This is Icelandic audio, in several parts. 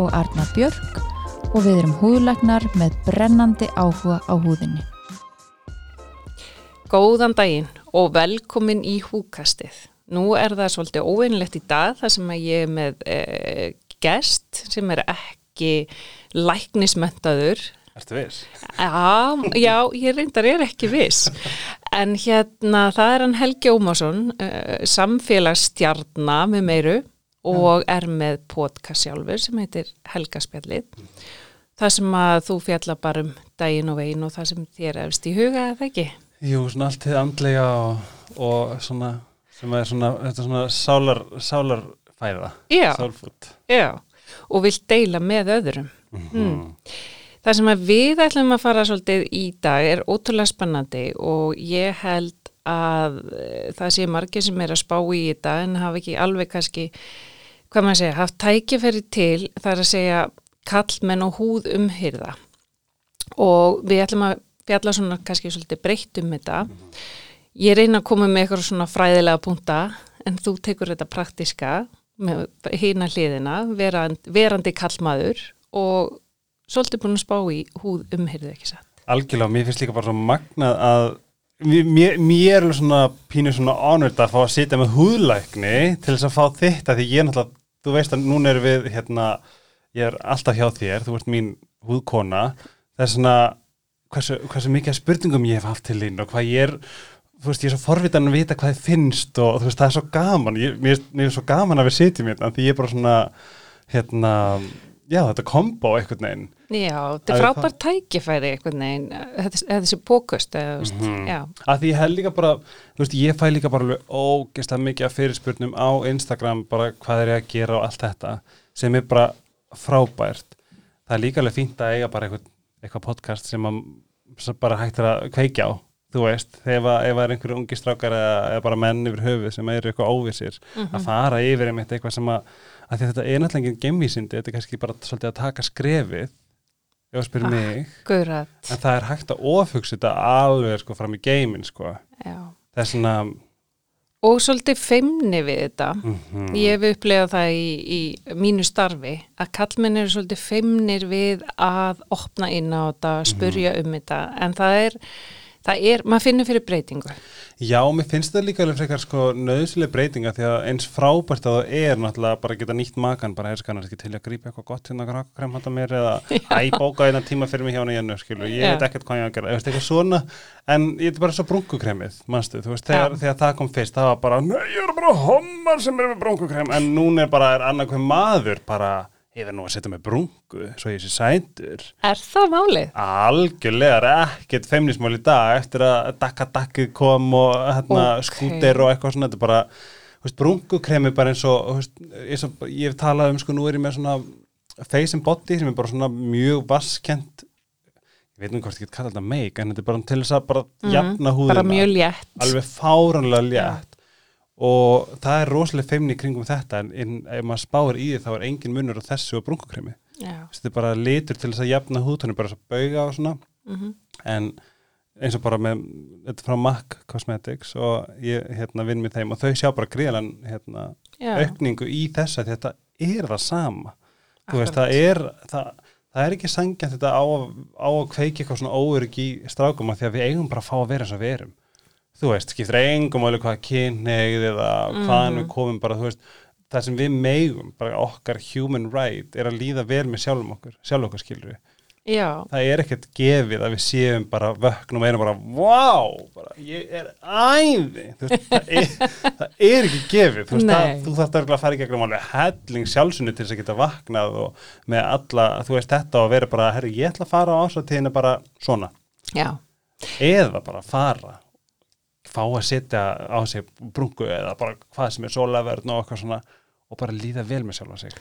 og Arna Björk og við erum húðlagnar með brennandi áhuga á húðinni. Góðan daginn og velkomin í húkastið. Nú er það svolítið óeinlegt í dag þar sem að ég er með eh, gest sem er ekki læknismöndaður. Ertu viss? Já, já, ég reyndar er ekki viss. En hérna það er hann Helgi Ómásson, eh, samfélagsstjarnar með meiru og er með podcast sjálfur sem heitir Helgaspjallið. Það sem að þú fjalla bara um daginn og veginn og það sem þér efst í huga, eða ekki? Jú, svona allt til andlega og, og svona, sem er svona, þetta er svona sálar, sálarfæða, Já. sálfút. Já, og vilt deila með öðrum. Mm. Það sem að við ætlum að fara svolítið í dag er ótrúlega spennandi og ég held að eh, það sé margir sem er að spá í þetta en hafa ekki alveg kannski, hvað maður segja, haft tækifæri til þar að segja kallmenn og húð umhyrða og við ætlum að fjalla svona kannski svolítið breytt um þetta. Ég reyna að koma með eitthvað svona fræðilega punta en þú tekur þetta praktiska með hýna hliðina, verand, verandi kallmaður og svolítið búin að spá í húð umhyrðu ekki satt. Algjörlega, mér finnst líka bara svo magnað að mér, mér er svona pínu svona honored að fá að sitja með húðlækni til þess að fá þetta því ég er náttúrulega, þú veist að núna er við hérna, ég er alltaf hjá þér, þú ert mín húðkona, það er svona hversu, hversu mikið spurningum ég hef haft til þín og hvað ég er þú veist, ég er svo forvitan að vita hvað þið finnst og þú veist, það er svo gaman. Ég, mér, mér er svo gaman að við sitjum hérna því ég er bara svona hérna, já, þetta kombo einhvern veginn Já, þetta Það er frábært tækifæri þetta þetta er þessi pókust, eða, veist, Mhm. já, að því ég held líka bara, þú veist, ég fæ líka bara alveg ógeðslega mikið af fyrirspurnum á Instagram, bara hvað er ég að gera og allt þetta, sem er bara frábært. Það er líka alveg fínt að eiga bara eitthvað, eitthvað podcast sem, að, sem bara hægt er að kveikja á, þú veist, ef að, ef að er einhverju ungi strákar eða, eða bara menn yfir höfuð sem eru eitthvað óvissir, að fara yfir einmitt eitthvað sem að, að þetta er náttúrulega enginn gemvísindi, þetta er kannski bara svolítið að taka skrefið, ef að spyrir Ah. mig, guðrætt, en það er hægt að ofugsa þetta alveg sko fram í geimin sko. Það er svona Og svolítið feimni við þetta. mm Ég hef upplegað það í, í mínu starfi að kallmenn eru svolítið feimnir við að opna inn á þetta, spurja um þetta, en það er, það er, maður finnur fyrir breytingu. já, mér finnst það líka alveg frekar sko nöðslega breytinga því að eins frábært að það er náttúrulega bara að geta nýtt makan bara er skannar ekki til að grípa eitthvað gott hérna krem handa mér eða æ, bóka einan tíma fyrir mig hjá hana Jennu, skilu, ég Já. veit ekkert hvað ég á að gera, þú veist, eitthvað svona en ég er bara svo brunkukremið, manstu, þú veist, þegar, þegar það kom fyrst, það var bara, nei, ég er bara hommar sem er með brunkukrem, en núna er bara, er ég verð nú að setja með brunku, svo ég sé sætur Er það málið? Algjörlega er ekkert feimnismál í dag eftir að dakka dakkið kom og hérna Ok. skúter og eitthvað svona þetta er bara, veist, brunkukremi bara eins og, veist, ég hef talað um sko, nú er ég með svona face and body sem er bara svona mjög vaskent ég veit nú hvort ég get kallað þetta make en þetta er bara til þess að bara jafna húðina. Bara mjög létt. alveg fáranlega létt og það er rosalega feimni kringum þetta en, en ef maður spáir í því þá er engin munur á þessu og brunkukremi. Þetta er bara litur til þess að jafna húðtunni bara svo bauga og svona. Mhm. en eins og bara með þetta frá MAC Cosmetics og ég hérna vinn með þeim og þau sjá bara gríðalan hérna, aukningu í þessa þetta er það sama. Veist, það er það, það er ekki sangjant þetta á, að- á að kveiki eitthvað svona óörygg í strákum af því að við eigum bara að fá að vera eins og við erum þú veist, skiptir engum alveg hvað kynneigð eða hvaðan við komum bara, þú veist, það sem við megum bara okkar human right er að líða vel með sjálfum okkur, sjálf okkur skilur við Já. það er ekkert gefið að við séum bara vöknum og erum bara, wow bara, ég er æði. Þú veist, það, er, það er ekki gefið. Þú, veist, það, þú örugglega að fara í gegnum alveg helling sjálfsunni til þess að geta vaknað og með alla, þú veist þetta og vera bara, herru, ég ætla að fara á ásvartíðinu bara svona, Já. eða bara fara fá að setja á sig brungu eða bara hvað sem er sólaverðn og eitthvað svona og bara líða vel með sjálfa sig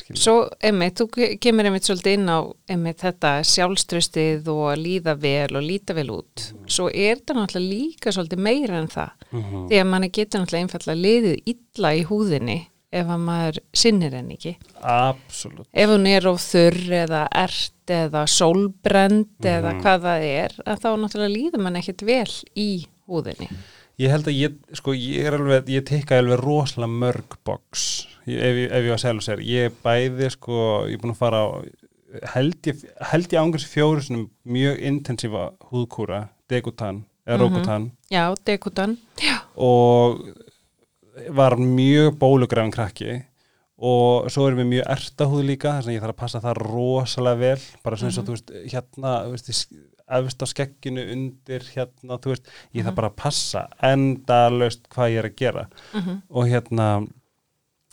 skilur. Svo, einmitt, þú ke- kemur einmitt svolítið inn á einmitt þetta sjálfströstið og líða vel og líta vel út. Svo er þetta náttúrulega líka svolítið meira en það. Mhm. Því að manni getur náttúrulega einfallega liðið illa í húðinni ef að maður sinnir henni ekki. Absolutt Ef hún er of þurr eða ert eða sólbrend eða Mhm. hvað það er, að þá náttúrulega líður mann ekkert vel í húðinni. Ég held að ég, sko, ég er alveg, ég tikka alveg rosalega mörg ég, ef, ég- ef ég var segja sér, ég er bæði, sko, ég er búin að fara á, held ég, held ég ángurs fjóru sinum mjög intensífa húðkúra, degutan, eða Mhm. rókutan Já, dekutan. Já. og var mjög bólugræfin krakki og svo erum við mjög ertahúð líka þess að ég þarf að passa það rosalega vel bara svona eins og þú veist hérna þú veist, í- efst á skegginu undir hérna þú veist, ég þarf bara að passa endalaust hvað ég er að gera Mhm. og hérna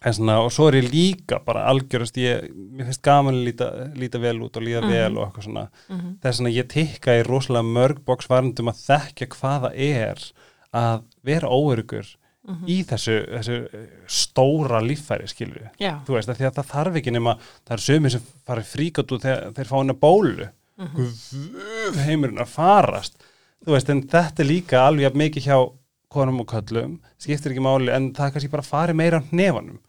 en svona, og svo er ég líka bara algjörast, ég, mér finnst gaman að líta, líta vel út og líða Mhm. vel og eitthvað svona Mhm. þess að ég tikka í rosalega mörg boks varundum að þekkja hvað það er að vera óörugur Mhm. í þessu, þessu eh, stóra líffæri skilur Já. þú veist, því að það þarf ekki nema það eru sömur sem fara fríkat út þegar þeir fá hana bólu. Guð, heimurinn að farast þú veist, en þetta er líka alveg mikið hjá konum og köllum skiptir ekki máli, en það kannski bara farið meira á nefanum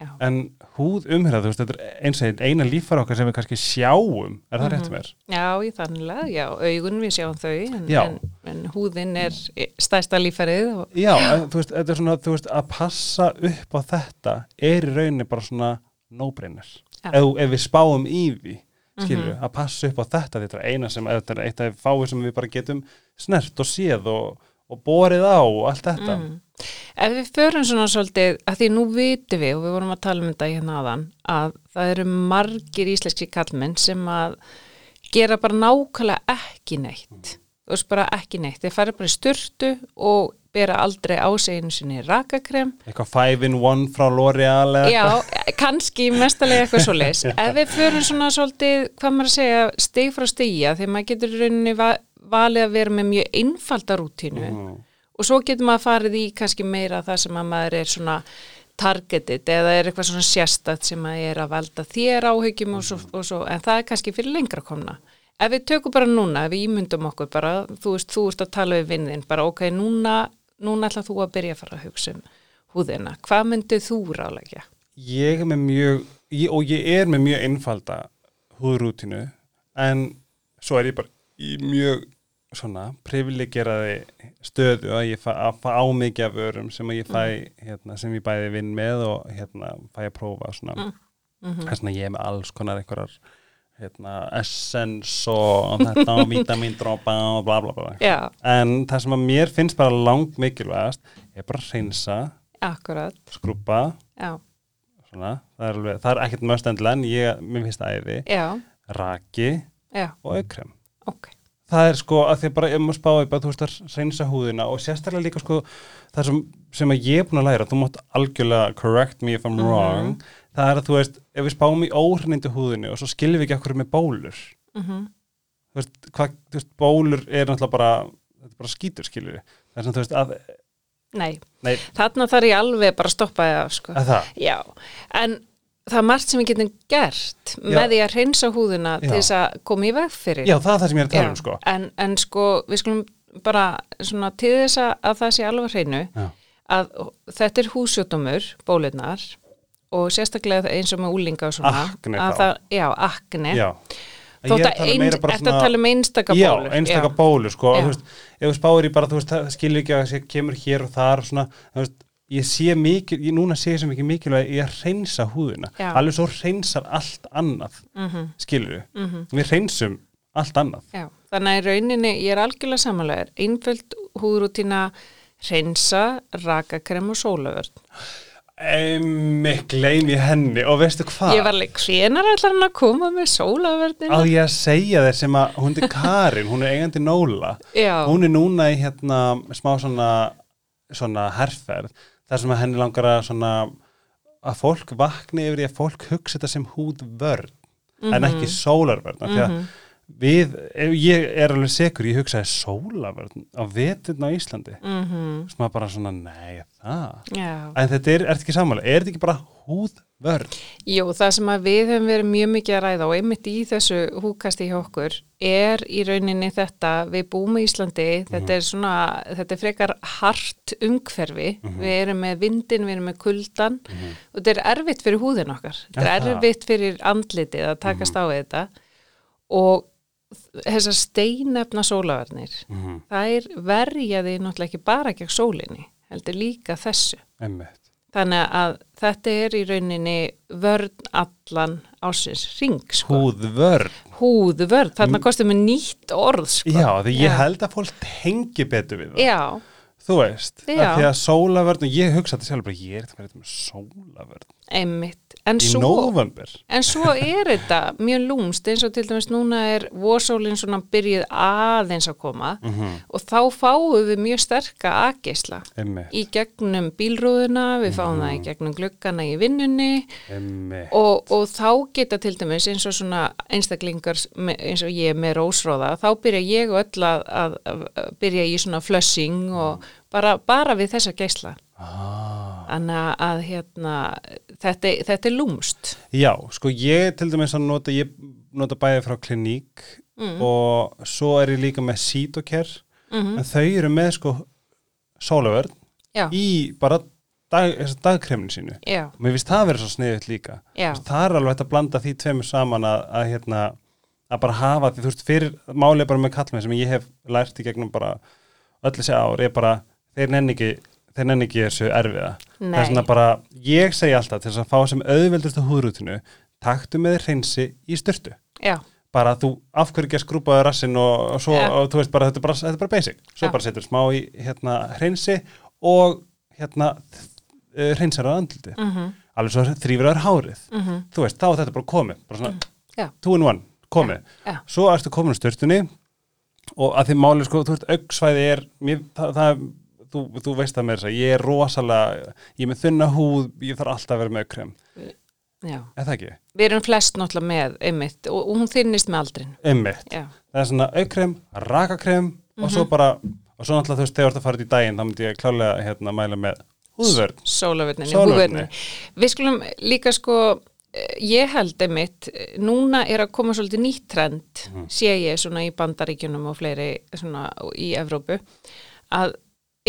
Já. en húð umhverða, þú veist, þetta er eins og eina líffæri okkar sem við kannski sjáum er það Mhm. rétt með? Já, í þannig, já, augun við sjáum þau en, en, en húðin er stæsta lífærið og Já, en, þú veist, þetta er svona, veist, að passa upp á þetta er í rauninni bara svona. Já. Ef, ef við spáum í því, skilur Mhm. að passa upp á þetta, þetta er eina sem, þetta er eitt af fáið sem við bara getum snert og séð og, og borið á og allt þetta. Mm. Ef við förum svona svolítið, að því nú vitum við og við vorum að tala um þetta hérna aðan að það eru margir íslenski kallmenn sem að gera bara nákvæmlega ekki neitt þú veist bara ekki neitt, þeir fara bara í styrtu og bera aldrei á sig einu sinni rakakrem Eitthvað five in one frá L'Oreal eða Já, kannski mestalega eitthvað svo leis. Ef við förum svona svolítið, hvað maður að segja, stig frá stigja, þegar maður getur rauninni va valið að vera með mjög einfalda rútínu Mm. og svo getur maður farið í kannski meira það sem að maður er svona targeted eða er eitthvað svona sérstætt sem að er að valda þér áhyggjum og svo, og svo, en það er kannski fyrir lengra komna. Ef við tökum bara núna, ef við ímyndum okkur bara, þú veist, þú veist að tala við vinnin, bara ok, núna, núna ætla þú að byrja að fara að hugsa um húðina. Hvað myndið þú ráðlegja? Ég er með mjög, ég, og ég er með mjög einfalda húðrútinu, en svo er ég bara í mjög svona privilegeraði stöðu að ég fá á mikið af örum sem ég fæ, hérna, sem ég bæði vinn með og hérna fæ að prófa svona, Mm. Mhm. þess að ég er með alls konar einhverjar hérna, essence og þetta og vitamindrópa og bla bla bla. Já, en það sem að mér finnst bara langt mikilvægast er bara að hreinsa, akkurat, skrúpa svona, það er, alveg, það er ekkert möst endilega en ég, mér finnst það æði já, raki já, og aukrem ok, það er sko að því bara ef maður spáði bara þú veist að reynsa húðina og sérstaklega líka sko það sem, sem að ég er búin að læra þú mátt algjörlega correct me if I'm Mhm. wrong það er að þú veist, ef við spáum í óhreinindi húðinu og svo skiljum við ekki okkur með bólur mhm, þú veist, hvað, þú veist, bólur er náttúrulega bara, þetta er bara skítur skilur við það er svona, þú veist, að, nei, nei, þarna þarf ég alveg bara að stoppa það, sko. að það Já, en það er margt sem við getum gert Já. með því að hreinsa húðina til Já. þess að koma í veg fyrir. já, það er það sem ég er að tala um sko En, en sko, við skulum bara svona til þess að, að það sé alveg hreinu Já. að þetta er húsjóttumur, bólirnar og sérstaklega eins og með úlinga og svona. Akne þá. Það, já, akne. já, Þótt ég að ein, ertu að tala um einstaka já, bólur. einstaka já. bólur sko, Já. veist, ef þú spáir í bara, þú veist, það skilur ekki að það kemur hér og þar svona, veist, ég sé mikil, ég núna sé ég sem ekki mikilvæg í að hreinsa húðina, Já. alveg svo hreinsar allt annað, Mhm, skilur við mhm. við hreinsum allt annað Já, þannig að í rauninni, ég er algjörlega samanlegar, einföld húðrútina, hreinsa, rakakrem og sólavörn. Einmitt gleym ég henni og veistu hvað? Ég var leik, hvenar ætlar hann að koma með sólavörnina? Á ég að segja þér sem að hún er Karin, hún er eigandi Nóla Já, hún er núna í hérna smá svona, svona herferð þar sem að henni langar að svona að fólk vakni yfir því að fólk hugsa þetta sem húðvörn en ekki sólarvörn mm Mhm. -hmm. Við, ég er alveg sekur, ég hugsaði sólavörn á veturna á Íslandi. Mm sem að bara svona, nei, það? Já. en þetta er, er þetta ekki sammála, er þetta ekki bara húðvörn? Jú, það sem við höfum verið mjög mikið að ræða og einmitt í þessu húkasti hjá okkur er í rauninni þetta, við búum í Íslandi, þetta er svona, þetta er frekar hart umhverfi, við erum með vindin, við erum með kuldan og þetta er erfitt fyrir húðin okkar, þetta Er er erfitt fyrir andlitið að takast á við þetta. Og þessar steinefna sólavarnir, Mm þær verjaði náttúrulega ekki bara gegn sólinni, heldur líka þessu. Einmitt. Þannig að þetta er í rauninni vörn allan ásins ring, sko. Húðvörn, Húðvörn, þarna kostum við nýtt orð, sko. já, því ég held að fólk tengi betur við það Já, þú veist, Já. að því að sólavörn og ég hugsa þetta sjálf bara, ég er þetta verið með sólavörn einmitt. En svo, nóvambur en svo er þetta mjög lúmst eins og til dæmis núna er vorsólinn svona byrjuð aðeins að koma Mhm. og þá fáum við mjög sterka aðgeisla í gegnum bílrúðuna, við fáum það í gegnum gluggana í vinnunni og, og þá geta til dæmis eins og svona einstaklingar eins og ég með rósróða þá byrja ég og öll að, að, að byrja í svona flushing og bara, bara við þessa geisla ah. Þannig að hérna, þetta, þetta er lúmst Já, sko ég til dæmis að nota ég nota bæði frá kliník Mm. og svo er ég líka með Cytocare. Mhm. en þau eru með sko sólavörn já, í bara dag, dagkreminu sínu. Já, mér finnst það verið svo sniðut líka. Það er alveg hægt að blanda því tveimur saman að, að hérna að bara hafa því, þú veist, fyrir málið bara með kallmenn sem ég hef lært í gegnum bara öll þessi ár, er bara þeir nenni ekki, þeir nenni ekki þessu erfiða. Það er svona nei. bara, ég segi alltaf til þess að fá sem auðveldustu húðrútinu taktu með hreinsi í styrtu já, bara þú af hverju ekki að skrúpaði rassinn og, og svo, Ja. og þú veist bara, þetta bara, þetta er bara basic. Svo Ja. bara setur smá í hérna hreinsi og hérna hreinsar á andliti mhm, alveg svo þrýfur þær hárið. Mhm, þú veist, þá er þetta bara komið. Bara svona, já, two in one, komið. Já, svo ertu komin á styrtunni og að því máli sko, þú veist, auksvæði er mér, það, það þú, þú veist það með þess að ég er rosalega ég er með þunna húð, ég þarf alltaf að vera með krem. Já. Er það ekki? við erum flest náttúrulega með einmitt og, og hún þynnist með aldrin Einmitt, já, það er svona aukkrem, rakakrem og svo bara, og svo náttúrulega þú veist, þegar þú ert að fara í daginn, þá myndi ég klálega hérna mæla með húðvörn. Sólavörninni, húðvörninni við skulum líka sko eh, ég held einmitt eh, núna er að koma svolítið nýtt trend sé ég svona í bandaríkjunum og fleiri svona í Evrópu að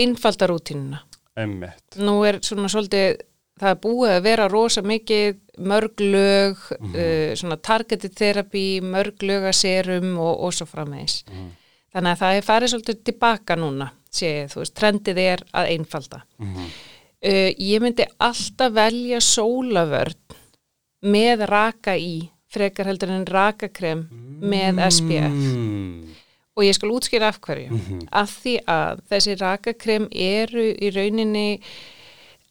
einfalda rútínuna. Einmitt, nú er svona svolítið það er búið að vera rosa mikið mörg lög uh, svona targeted therapy, mörg lögaserum og, og svo framvegis. Þannig að það er farið svolítið tilbaka núna sé ég, þú veist, trendið er að einfalda. Mhm. uh, ég myndi alltaf velja sólavörn með raka í frekar heldur en rakakrem með SPF mm, og ég skal útskýra af hverju Mhm. af því að þessi rakakrem eru í rauninni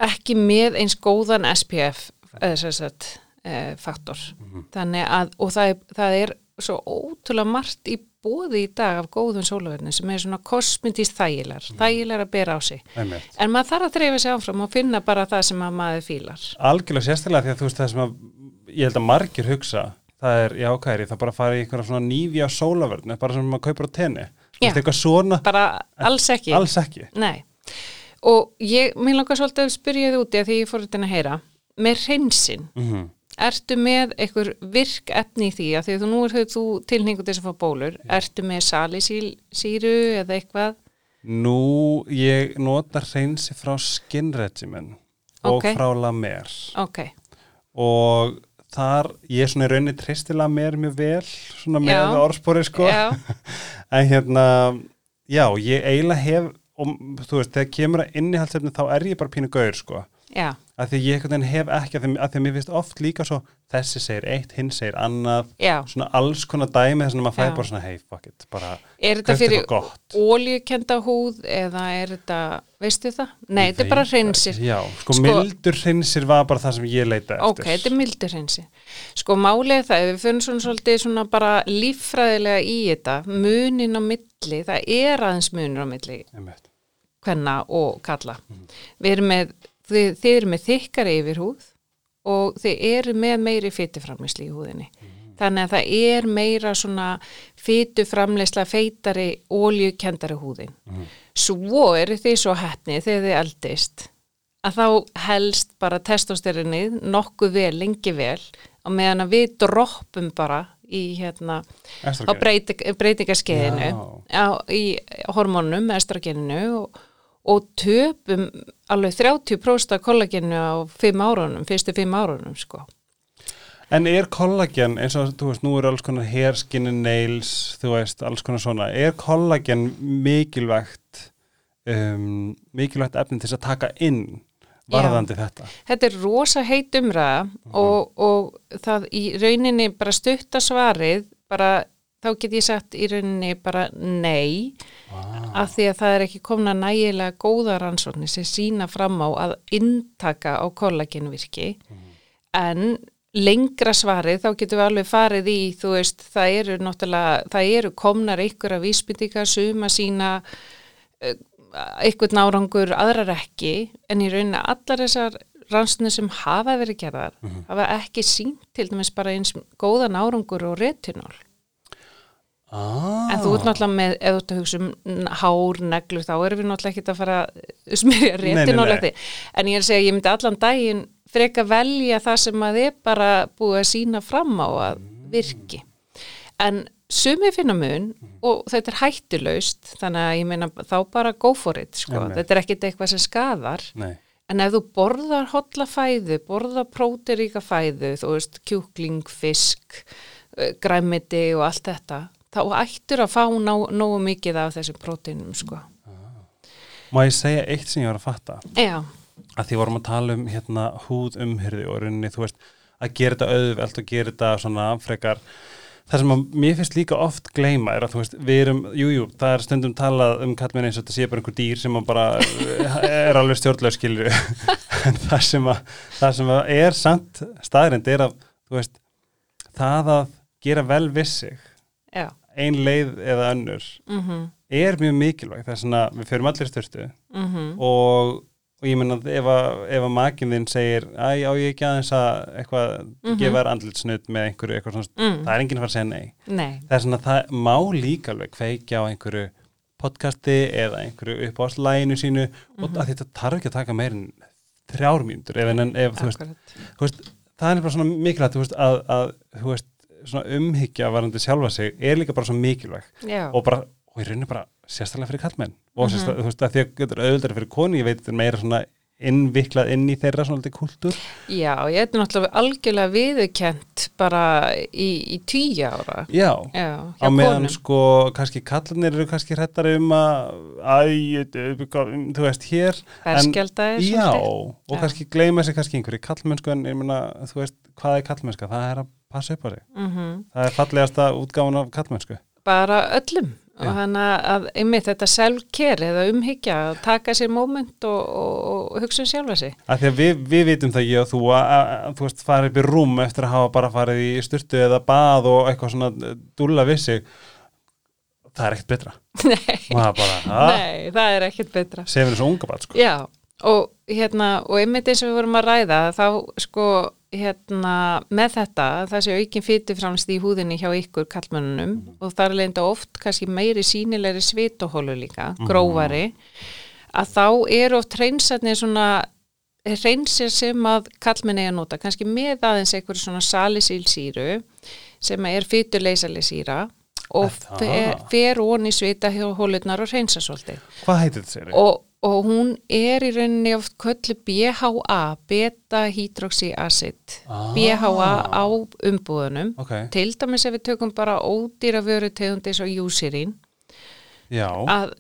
ekki með eins góðan SPF eða sem sagt eh, faktor Mhm. þannig að og það er, það er svo ótrúlega margt í bóði í dag af góðum sólaverðin sem er svona kosmetist þægilar Mhm. þægilar að bera á sig einmitt en maður þarf að dreifa sig áfram og finna bara það sem að maður fílar Algjörlega sérstaklega því að þú veist það sem að ég held að margir hugsa það er, já, hvað er ég, það bara fara í einhverja svona nýfja sólavörn, bara sem maður kaupir á tenni. Já. eitthvað svona, bara alls ekki. Alls ekki. Og ég, mér langar svolítið að spyrja þið úti að því ég fór þetta að heyra, með hreinsin, mm ertu með einhver virk efni í því? Að því að þú nú er þú tilningu til þess að fá bólur, ertu með salisíru eða eitthvað? Nú, ég nota hreinsi frá Skin Regimen og Ok. frá La Mer Ok, og þar, ég er svona í rauninni tristi La Mer mjög vel, svona með Já. orðspori sko, en hérna já, ég eiginlega hef og þú veist, þegar kemur að innihaldsefni þá er ég bara pínu gaur sko já, að því ég einhvern veginn hef ekki að því, að því að mér finnst oft líka svo þessi segir eitt, hinn segir annað já. svona alls konar dæmi þess að maður fæði bara svona hey fuck it, bara Er þetta fyrir óljukenda húð eða er þetta, veistu það? Nei, þetta er bara hreinsir. Já, sko, Sko- mildur hreinsir var bara það sem ég leita eftir Ok, þetta er mildur hreinsi. Sko málið það, ef við finnum svona svolítið svona bara líffræðilega í þetta, munin á milli, það er aðeins munur á milli kvenna og kalla. Mhm. Við erum með, þið, þið eru með þykkari yfirhúð og þið eru með meiri fytiframisli í húðinni. Mhm. Þannig að það er meira svona fytu framleysla feitari óljukendari húðin. Svo eru þið svo hefni þegar þið eldist að þá helst bara testosterinið nokkuð vel, lengi vel og meðan að við droppum bara í hérna á breyting, á, í hormónum, estrogeninu og, og töpum alveg 30% af kollageninu á fimm árunum, fyrstu fimm árunum sko. En er kollagen, eins og þú veist, nú eru alls konar hair, skin and nails, þú veist, alls konar svona, er kollagen mikilvægt, um, mikilvægt efni til að taka inn varðandi þetta? Þetta er rosa heit umræða og, og það í rauninni bara stutta svarið, bara þá get ég sagt í rauninni bara nei Ah. af því að það er ekki komna nægilega góða rannsóknir sem sína fram á að inntaka á kollagenvirki. En lengra svarið þá getum við alveg farið í þú veist það eru náttúrulega það eru komnar einhverja vísbyndingar suma sína uh, einhvern árangur aðrar ekki. En í rauninni allar þessar rannsóknir sem hafa verið gerðar hafa ekki sínt til dæmis bara eins góðan árangur og retinol Ah. En þú ert náttúrulega með, ef þú ert að hugsa um hár, neglur, þá erum við náttúrulega ekki að fara að smyrja Nei, nei, réttin og nei. leti. En ég er að segja, ég myndi allan daginn freka velja það sem að er bara búið að sína fram á að virki. En sumi finna mun og þetta er hættulaust, þannig að ég meina þá bara go for it, sko. Einmitt. Þetta er ekkit eitthvað sem skadar. Nei. En ef þú borðar hotla fæðu, borðar prótiríka fæðu, þú veist, kjúkling, fisk, eh, græmiti og allt þetta, þá ættur að fá ná, nógu mikið af þessum próteinum, sko. Má ég segja eitt sem ég var að fatta? Já, að því vorum að tala um hérna húð umhyrði og rauninni, þú veist, að gera þetta auðvelt og gera þetta svona frekar það sem að mér finnst líka oft gleyma er að þú veist, við erum, jújú, jú, það er stundum talað um kallmenn eins og þetta sé bara einhver dýr sem bara er alveg stjórnlega skilur en það sem að það sem er samt staðrind er að, þú veist, það að gera vel við sig já, ein leið eða önnur mhm, er mjög mikilvæg, það er svona, við förum allir styrtu mhm, og, og ég meina ef að, ef að makinn þinn segir æ, á ég ekki aðeins að eitthvað gefa þér andlitsnutt með einhverju eitthvað svona, mm, það er enginn að fara að segja nei. Nei, það er svona, það má líka alveg kveikja á einhverju podcasti eða einhverju upp á slæginu sínu og að þetta þarf ekki að taka meir en þrjár mínútur ef, en, ef þú veist, þú veist, það er bara svona mikilvægt þú veist, að, að þú veist, umhyggja varandi sjálfa sig er líka bara svo mikilvæg Já, og bara, og í rauninni bara sérstaklega fyrir kallmenn og Mhm. sérstaklega, þú veist, að því að þetta er auðvitað fyrir koni, ég veit þetta er meira svona innviklað inn í þeirra svona litið kultúr já, ég er náttúrulega algjörlega viðurkent bara í, í tíu ára. já, Já, á meðan konum. sko kannski kallarnir eru kannski hrættari um að þú veist, hér en, Berskjaldaðir já, og Já. kannski gleyma sér kannski einhverju kallmennsku en ég meina, þú veist, hvað er kallmennska það er að passa upp á sig, Mhm. það er fallegasta útgáfun af kallmennsku bara öllum. Já. og þannig að einmitt þetta self-care eða umhyggja, að taka sér moment og, og, og hugsa um sjálfa sig. Að því að við, við vitum það ég og þú að, að, þú veist farið upp í rúm eftir að hafa bara farið í styrtu eða bað og eitthvað svona eh, dúlla við sig. Það er ekkert betra. Nei, bara, nei, það er ekkert betra. Sefin þessu unga bad sko. Já, og hérna og einmitt eins og við vorum að ræða þá sko hérna með þetta það sé aukin fytuframst í húðinni hjá ykkur kallmönnunum og það er leinda oft kannski meiri sínilegri svitohólu líka, grófari að þá eru oft hreinsarnir svona hreinsir sem að kallmenn eiga að nota, kannski með aðeins einhverju svona salisílsýru sem er fytuleysaleg síra og Er fer, fer onni svita hjá hólutnar og hreinsa svolítið. Hvað heitir þetta sér? og, og hún er í rauninni oft köllu BHA, beta-hydroxyacid. Ah. BHA á umbúðunum. Ok, til dæmis ef við tökum bara ódýra vöru tegundis og júsirinn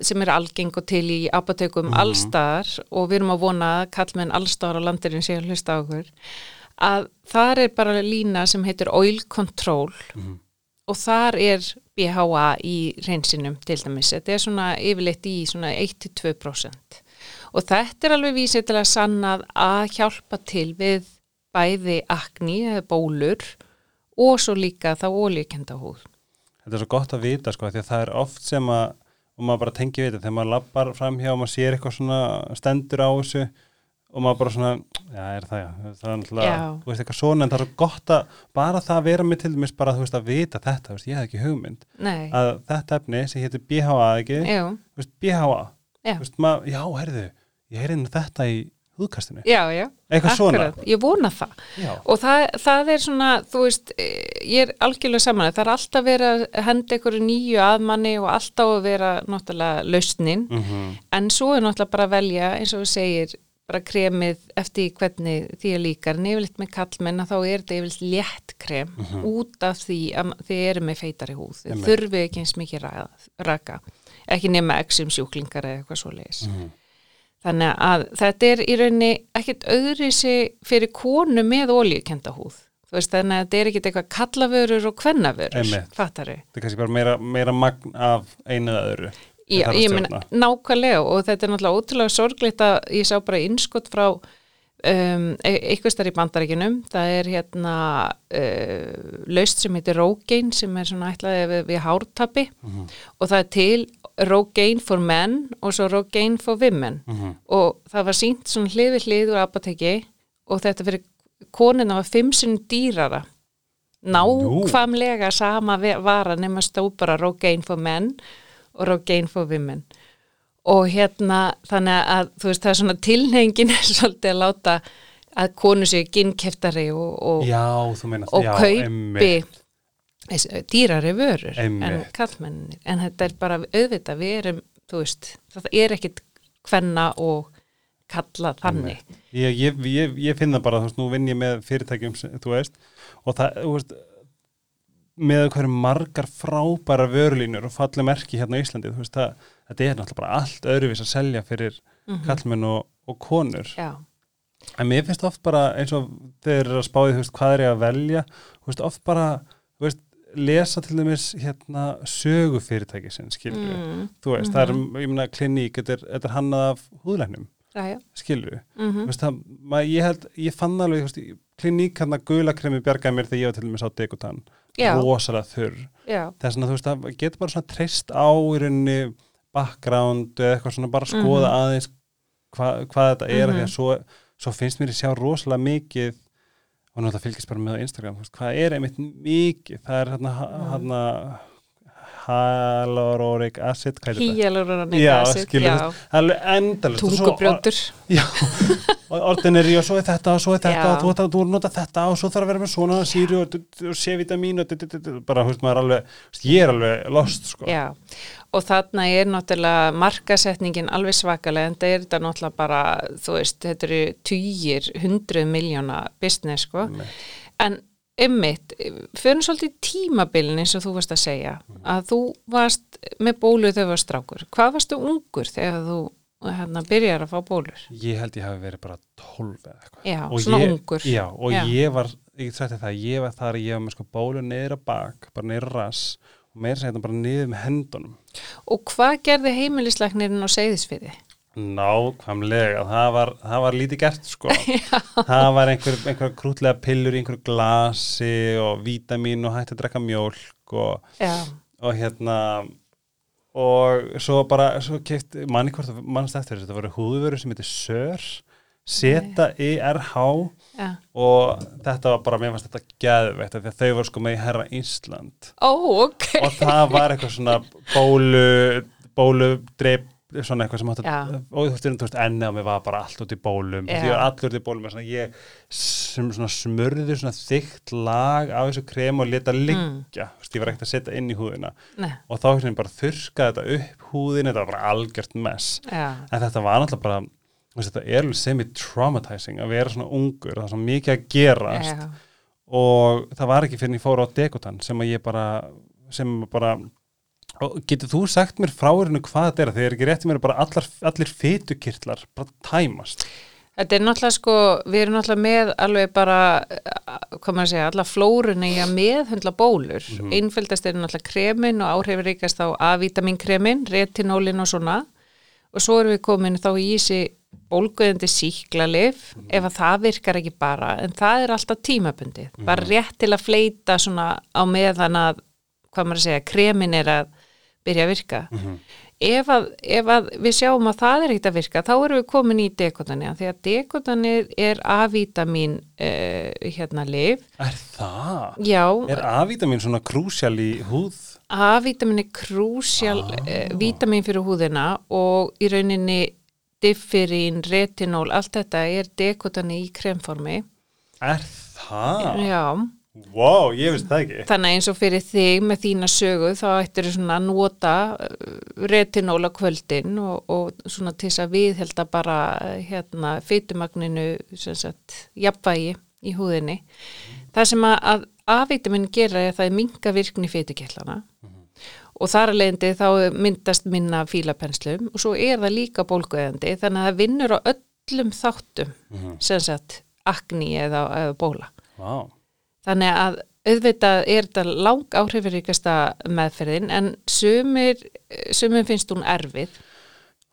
sem er algeng og til í apotekum Mhm. allstaðar og við erum að vona að kallmenn allstaðar á landirinn sé að hlusta á okkur. Að þar er bara lína sem heitir Oil Control. Mhm. og þar er BHA í reynsinum til dæmis, þetta er svona yfirleitt í svona 1-2% og þetta er alveg vísið til að sannað að hjálpa til við bæði akni eða bólur og svo líka þá ólíkenda húð. þetta er svo gott að vita sko, því að það er oft sem að og maður bara tengi við þetta, þegar maður lappar fram hjá og maður sér eitthvað svona stendur á þessu og maður bara svona, já, er það já. Það er náttúrulega, þú veist, eitthvað svona en það er svo gott að, bara það að vera með til dæmis bara, þú veist, að vita þetta, þú veist, ég hef ekki hugmynd nei, að þetta efni sem heitir BHA ekki, jú, þú veist, BHA Já. þú veist, maður, já, heyrðu ég heyrði nú þetta í húðkastinu já, já. Eitthvað svona, akkurat, ég vona það. Já, og það, það er svona, þú veist eh, ég er algjörlega saman, það er alltaf verið að henda einhverju nýju að manni og alltaf að vera náttúrulega lausnin. Mhm, en svo er náttúrulega bara að velja eins og þú segir, bara kremið eftir hvernig því er líkar, en yfirleitt með kallmenn að þá er þetta yfirleitt létt krem út af því að þið eru með feitari húð, þið þurfið ekki eins mikið ra- raka, ekki nema exum sjúklingar eða eitthvað svo leiðis mhm, þannig að þetta er í rauninni ekkit öðrisi fyrir konu með ólíukenda húð. Veist þannig að þetta er ekkit eitthvað kallavörur og kvennavörur, fattaru þetta er kannski bara meira, meira magn af einu eða öðru Já, ég stjórna. nákvæmlega og þetta er náttúrulega ótrúlega sorglitt að ég sá bara innskott frá um, eitthvað starf í bandaríkinum það er hérna uh, laust sem heitir Rogaine sem er svona ætlaði við, við hártapi Mhm. og það er til Rogaine for men og svo Rogaine for women Mhm. og það var sínt svona hlið við hlið úr apoteki og þetta fyrir konuna var fimm sinn dýrara nákvæmlega sama vara nema stó bara Rogaine for men og Rogaine for women. Og hérna þannig að þú veist það er svona tilnefingin er svolítið að láta að konu séu ginnkeftari og, og, já, og já, kaupi einmitt. þess- dýrari vörur en Einmitt. kallmennir en þetta er bara auðvitað við erum, þú veist, það er ekkit hvenna og kalla þannig. Ég, ég, ég, ég finn það bara, þú veist, nú vinn ég með fyrirtækjum, þú veist, og það, þú veist, með hverju margar frábæra vörulínur og falli merki hérna á Íslandi, veist, það, þetta er náttúrulega bara allt öðruvís að selja fyrir kallmenn og, og konur. Já, En mér finnst oft bara eins og þeir eru að spáði, veist, hvað er ég að velja, veist, oft bara, lesa til dæmis hérna sögufyrirtæki sinn, skilur við. mm, veist, það er, ég meina, kliník, þetta er, er hannað af já. skilur við. Mm veist, það, maður, ég held, ég fann alveg, kliník hann að gula kremi bjargaði mér þegar ég var til dæmis á degutan, Já. Rosalega þurr. Þess vegna, þú veist, það getur bara svona treyst á í rauninni background eða eitthvað svona bara skoða Mhm. aðeins hva, hvað þetta er, mm Mhm. því að svo, svo finnst mér að sjá rosalega mikið og náttúrulega fylgist bara með á Instagram, veist, hvað er einmitt mikið, það er Mhm. hérna hyaluronic acid, er Já, acid, alveg endalist tungubrjótur. Já, og svo er þetta og svo er þetta og þú þú nota þetta og svo þarf að vera með svona síru og, C-vitamin og bara, veist, maður er alveg, ég er alveg lost, sko. Já, og þarna er náttúrulega markasetningin alveg svakalega en það er þetta náttúrulega bara, þú veist, þetta eru týjir, hundruð miljóna business, sko. Einmitt. En ymmit, fyrir svolítið tímabilin eins og þú varst að segja, að þú varst með bólu þegar þú varst strákur. Hvað varstu ungur þegar þú hérna, byrjar að fá bólur? Ég held ég hafi verið bara 12 eða eitthvað. Já, Og svona ég, ungur. Já, og Já. ég var, ég sætti það, ég var þar, ég var með sko bólu að bak, bara að rass og meira segja þetta bara niður með hendunum. Og hvað gerði heimilisleiknirinn á seyðisfiði? Nákvæmlega, það var, það var lítið gert sko. það var einhver, einhver krútlega pillur í einhver glasi og vítamín og hætti að drekka mjólk og, og hérna og svo bara, svo keift manni hvort, mannst eftir þessu, þetta voru húðvöru sem heitir Sör, Z-I-R-H já. og þetta var bara, mér fannst þetta geðveitt af því að þau voru sko með í Herra Ísland Ó, ok. og það var eitthvað svona bólu, bólu dreip, svona eitthvað sem átti Já. og þú veist, enni á mig var bara allt út í bólum. Já. því var allur út í bólum og svona ég sem svona smurði svona þykkt lag af þessu krem og leta liggja, þú veist, ég var ekkert að setja inn í húðina. Nei, og þá hérna bara þurrkaði þetta upp húðin, þetta var bara algjört mess. Já, en þetta var náttúrulega bara veist, þetta er semi-traumatizing að vera svona ungur, það er svona mikið að gerast. Já. og það var ekki fyrir en ég fór á Dekotan sem að ég bara sem bara og getur þú sagt mér frá hérna hvað þetta er þegar ekki rétti mér bara allar, allir fytukirtlar bara tæmast Þetta er náttúrulega sko, við erum náttúrulega með alveg bara, eh, hvað maður að segja, alla flórunni í að meðhundla bólur. Mm Einfældast er náttúrulega kremin og áhrifuríkast á A-vitaminkremin, retinólin og svona. Og svo erum við komin þá í þessi bólguðandi síklarlif, ef að það virkar ekki bara, en það er alltaf tímabundið. Bara rétt til að fleita svona á meðan að, hvað maður að segja, kremin er að byrja að virka Mhm. ef, að, ef að við sjáum að það er ekkert að virka þá erum við komin í dekotani því að dekotani er A-vítamín uh, hérna lif Er það? já, Er A-vitamin svona krúsjál í húð? A-vítamín er krúsjál Ah. uh, vítamín fyrir húðina og í rauninni differín, retinól, allt þetta er dekotani í kremformi Er það? já Wow, ég veist það ekki. Þannig eins og fyrir þig með þína sögu þá ættir þú svona að nota uh, retinóla kvöldin og, og svona til þess að viðhelda bara uh, hérna fytumagninu sem sagt jafnvægi í húðinni. Það sem að, A-vitamin gera er að það er minga virkni fytukellana og þar að leiðandi þá myndast minna fílapenslum og svo er það líka bólguðandi þannig að það vinnur á öllum þáttum sem sagt akni eða, eða bóla. Vá. Þannig að auðvitað er þetta lang áhrifuríkasta meðferðin en sumir, sumir finnst hún erfið.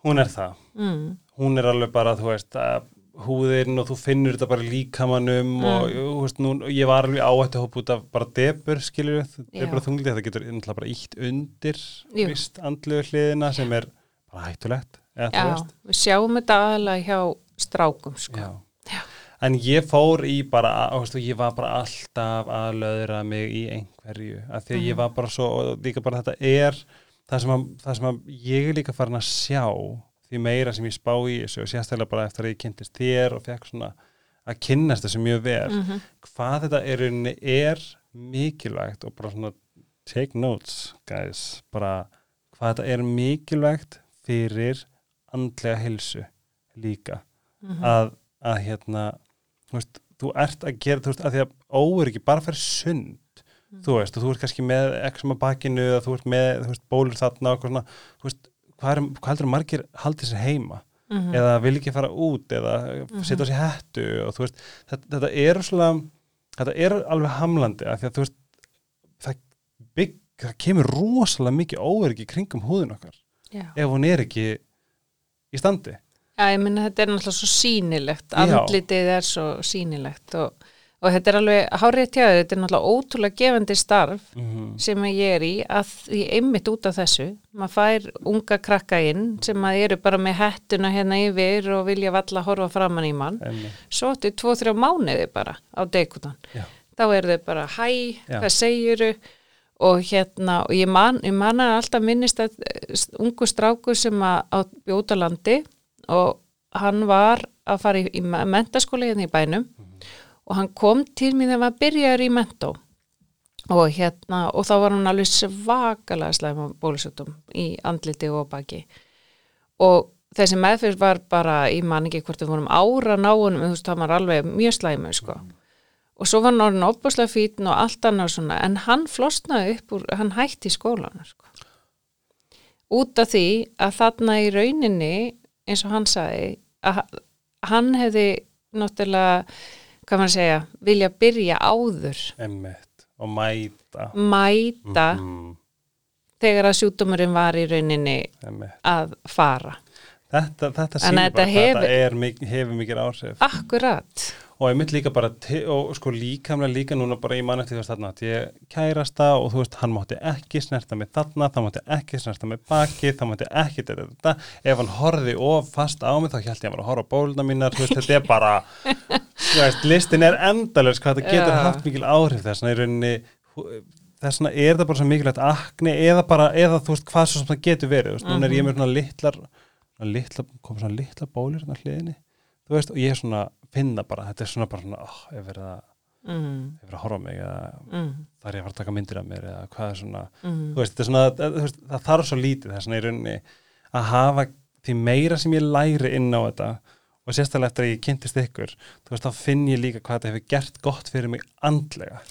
Hún er það. Mm. Hún er alveg bara, þú veist, að húðin og þú finnur þetta bara líkamannum og jú, þú veist, nú, ég var alveg áhættu hóp út af bara debur, skilur við, debur og þunglið, það getur náttúrulega bara ítt undir Jú. vist andluðu hliðina sem er bara hættulegt, Já, við sjáum þetta aðalega hjá strákum sko. Já. En ég fór í bara, veist, ég var bara alltaf að löðra mig í einhverju, af því að ég var bara svo, og líka bara þetta er það sem að, það sem ég er líka farin að sjá, því meira sem ég spá í þessu og sérstaklega bara eftir að ég kynntist þér og fekk svona að kynnast þessu mjög vel, hvað þetta er, er mikilvægt og bara svona take notes, guys, bara hvað þetta er mikilvægt fyrir andlega hilsu líka. Að, að hérna þú veist, þú ert að gera þú veist, að því að óöryggi bara fyrir sund þú veist, og þú ert kannski með eksum á bakinu eða þú ert með, þú veist, bólur þarna og svona, þú veist, hvað, er, hvað heldur að margir haldi sér heima? Eða vil ekki fara út eða setja á sér hættu og þú veist, þetta, þetta er svona, þetta er alveg hamlandi af því að þú veist það, bygg, það kemur rosalega mikið óöryggi kringum húðin okkar Já. ef hún er ekki í standi Já, ég minna þetta er náttúrulega svo sýnilegt, Já. andlitið er svo sýnilegt og, og þetta er alveg hárið tjáður, þetta er náttúrulega ótrúlega gefandi starf mm sem að ég er í að því einmitt út af þessu maður fær unga krakka inn sem að eru bara með hettuna hérna yfir og vilja valla horfa framann í mann. -hmm. svo eftir tvo, þrjá mánuði bara á deikutan Já. þá eru þau bara hæ, hvað segiru og hérna og ég man, ég man alltaf minnist að eh, ungu stráku sem að á bjótalandi og hann var að fara í, í mentaskóla hérna í bænum og hann kom til mér þegar maður byrjaður í mentó og hérna og þá var hann alveg svakalega slæma bólusöktum í andliti og baki og þessi meðfyrst var bara, ég man ekki hvort við vorum ára náunum, þú veist, það var alveg mjög slæmu, sko. Og svo var hann orðin opbúslega fítn og allt annað svona, en hann flosnaði upp úr, hann hætti í skólan, sko. Út af því að þarna í rauninni, eins og hann sagði, að hann hefði náttúrulega, hvað maður að segja, vilja byrja áður, Emmitt og mæta mæta mm, þegar að sjúkdómurinn var í rauninni emmitt. að fara. Þetta, þetta þetta hefur- hefur mikið áhrif Akkurat. Og ég mynd líka bara og sko líkamlega líka núna bara í mann eftir þess að ég kærasta og þú veist hann mátti ekki snerta mig þarna, það mátti ekki snerta mig baki, það mátti ekki þetta, þetta, ef hann horfði of fast á mig þá held ég að hann var að horfa á bóluna mínar veist þetta er bara veist, listin er endalurs hvað þetta getur Já. haft mikil áhrif þess vegna er það bara svo mikilvægt akni eða bara, eða þú veist hvað svo sem það getur verið, veist, núna er ég með svona litlar svona litla, kom svona litla bólir hérna hliðinni, veist, og ég er svona finna bara, þetta er svona bara svona oh, ef verið að, Mm, ef verið að horfa mig eða mm, þar er ég að fara að taka myndir af mér eða hvað er svona, mm. þú veist, svona veist, það þarf svo lítið þess vegna í rauninni að hafa því meira sem ég læri inn á þetta og sérstaklega eftir að ég kynntist ykkur þú veist, þá finn ég líka hvað þetta hefur gert gott fyrir mig andlega.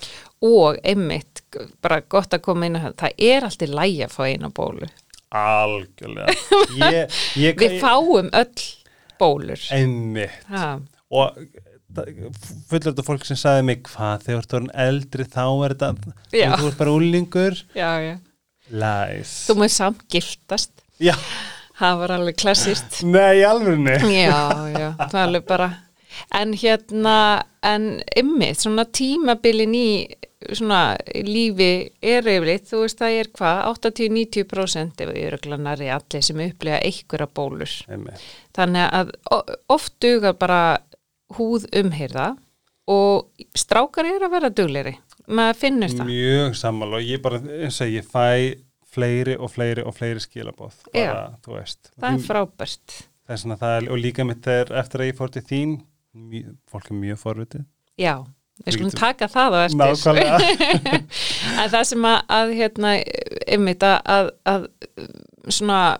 Og einmitt, bara gott að koma inn að það er alltið lægi að fá eina bólu. Algjörlega. Ég, ég, við fáum öll bólur. Einmitt. Ha, og fullur þetta fólk sem sagði mig hvað þegar þú ert orðin eldri þá er þetta þú ert bara úlingur lies þú með samt giltast já, það var alveg klassist nei, alveg er bara en hérna en ymmið, svona tímabilin í svona lífi er yfirleitt, þú veist það er hvað 80-90% ef ég er öglanari allir sem upplega einhverja bólur. Einmitt. þannig að oft dugar bara húð umhyrða og strákar er að vera dugleiri maður finnur það. Mjög sammála og ég bara, eins og ég fæ fleiri og fleiri og fleiri skilabóð bara, veist. Það er frábært. Það er svona það, og líka mitt er eftir að ég fór til þín mjög, fólk er mjög forvitið. Já, við skulum taka það á eftir. Nákvæmlega, en það sem að, að hérna, einmitt að, að svona,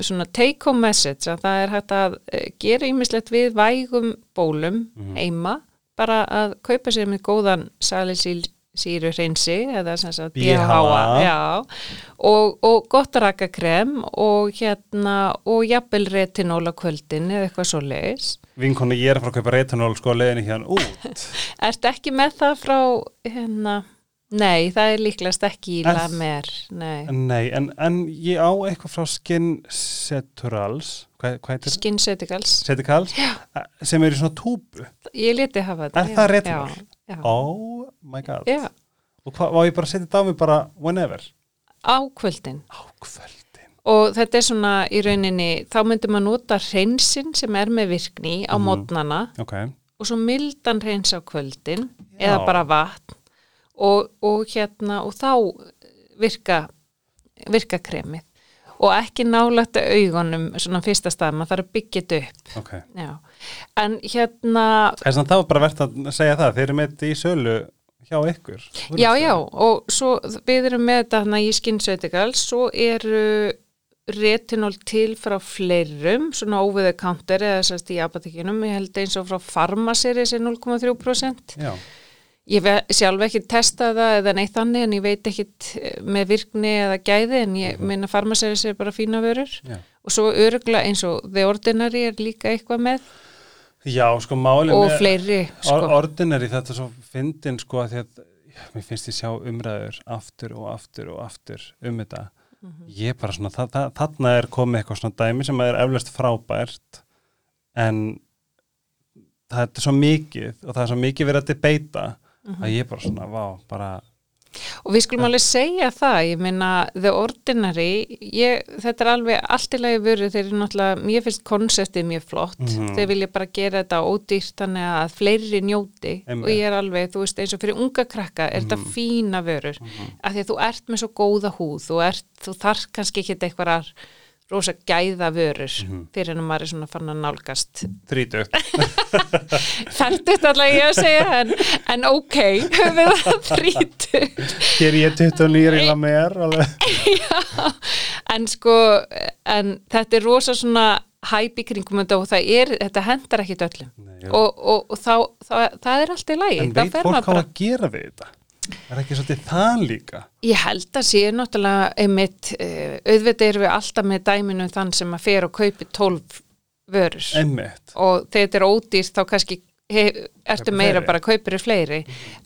svona take home message að það er hægt að eh, gera ýmislegt við vægum bólum Mhm. heima, bara að kaupa sér með góðan salisíl síru hreinsi eða sem sagt BHA. Og, og gott rakakrem og hérna og jafnvel retinól á kvöldin eða eitthvað svo leiðis vinkonu ég er að fara að kaupa retinól sko að leiðinni hérna út Ertu ekki með það frá hérna, nei, það er líklegast ekki í Er- la mer, nei. Nei, en, en ég á eitthvað frá Skin Ceturals hvað, hvað heitir? Skinnsetikals, Cetikals sem er í svona túbu. Ég leti hafa þetta Er það retinol? Já, já, Oh my god. Já, Og hvað, var ég bara að setja þetta á mig bara whenever? á kvöldin. Á kvöldin. Og þetta er svona í rauninni, þá myndum maður nota hreinsin sem er með virkni á Mhm. mótnana Ok, og svo mildan hreins á kvöldin Já. eða bara vatn og, og hérna og þá virka virka kremið. Og ekki nálægt augunum svona fyrsta stað, maður þarf að byggja þetta upp. Ok. Já, en hérna, Þess að það var bara verðt að segja það Þeir eru með þetta í sölu hjá ykkur? Já, já, og svo við erum með þetta hana í SkinCeuticals, svo eru retinol til frá fleirum, svona counter eða sérst í apotekinum, ég held eins og frá farmaseri sem 0,3%. Já, Ég sjálf ekki testa það eða neitt þannig en ég veit ekkit eh, með virkni eða gæði en ég minna farmaseri sér bara fína vörur. Já. Og svo örugla eins og The Ordinary er líka eitthvað með. Já, sko málið og fleiri, sko. Or, ordinary þetta er svo fyndin sko að því að mér finnst ég sjá umræður aftur og aftur og aftur um þetta. Mhm. ég er bara svona, það, það, þarna er komið eitthvað svona dæmi sem er eflaust frábært en það er svo mikið og það er svo mikið verið að debata Mhm. að ég bara svona, vá, bara Og við skulum alveg segja það, ég meina The Ordinary, ég, þetta er alveg allt í lagi vöru, þeir eru náttúrulega, mér finnst konseptið mjög flott, Mhm. þeir vilja bara gera þetta ódýrt þannig að fleiri njóti Einmitt. og ég er alveg, þú veist, eins og fyrir unga krakka er þetta fína vörur, af því að þú ert með svo góða húð, þú, ert, þú þarf kannski ekki eitthvað rosa gæða vörur fyrir en maður er svona fann að nálgast. Þrítugt. Færtugt allavega ég að segja en, en ok, við það þrítugt. Hér ég 29 í mér alveg. Já, en sko en þetta er rosa svona hæp í kringum og það er, þetta hendar ekkit öllum. Nei, og, og, og þá, það, það er allt í lagi. En veit fólk maður hvað að gera við þetta er ekki svolítið það líka? Ég held að sé náttúrulega einmitt, uh, auðvitað erum við alltaf með dæminu þann sem að fer og kaupi 12 vörur. Einmitt, og þegar þetta er ódýrt þá kannski he, ertu meira bara kaupir fleiri.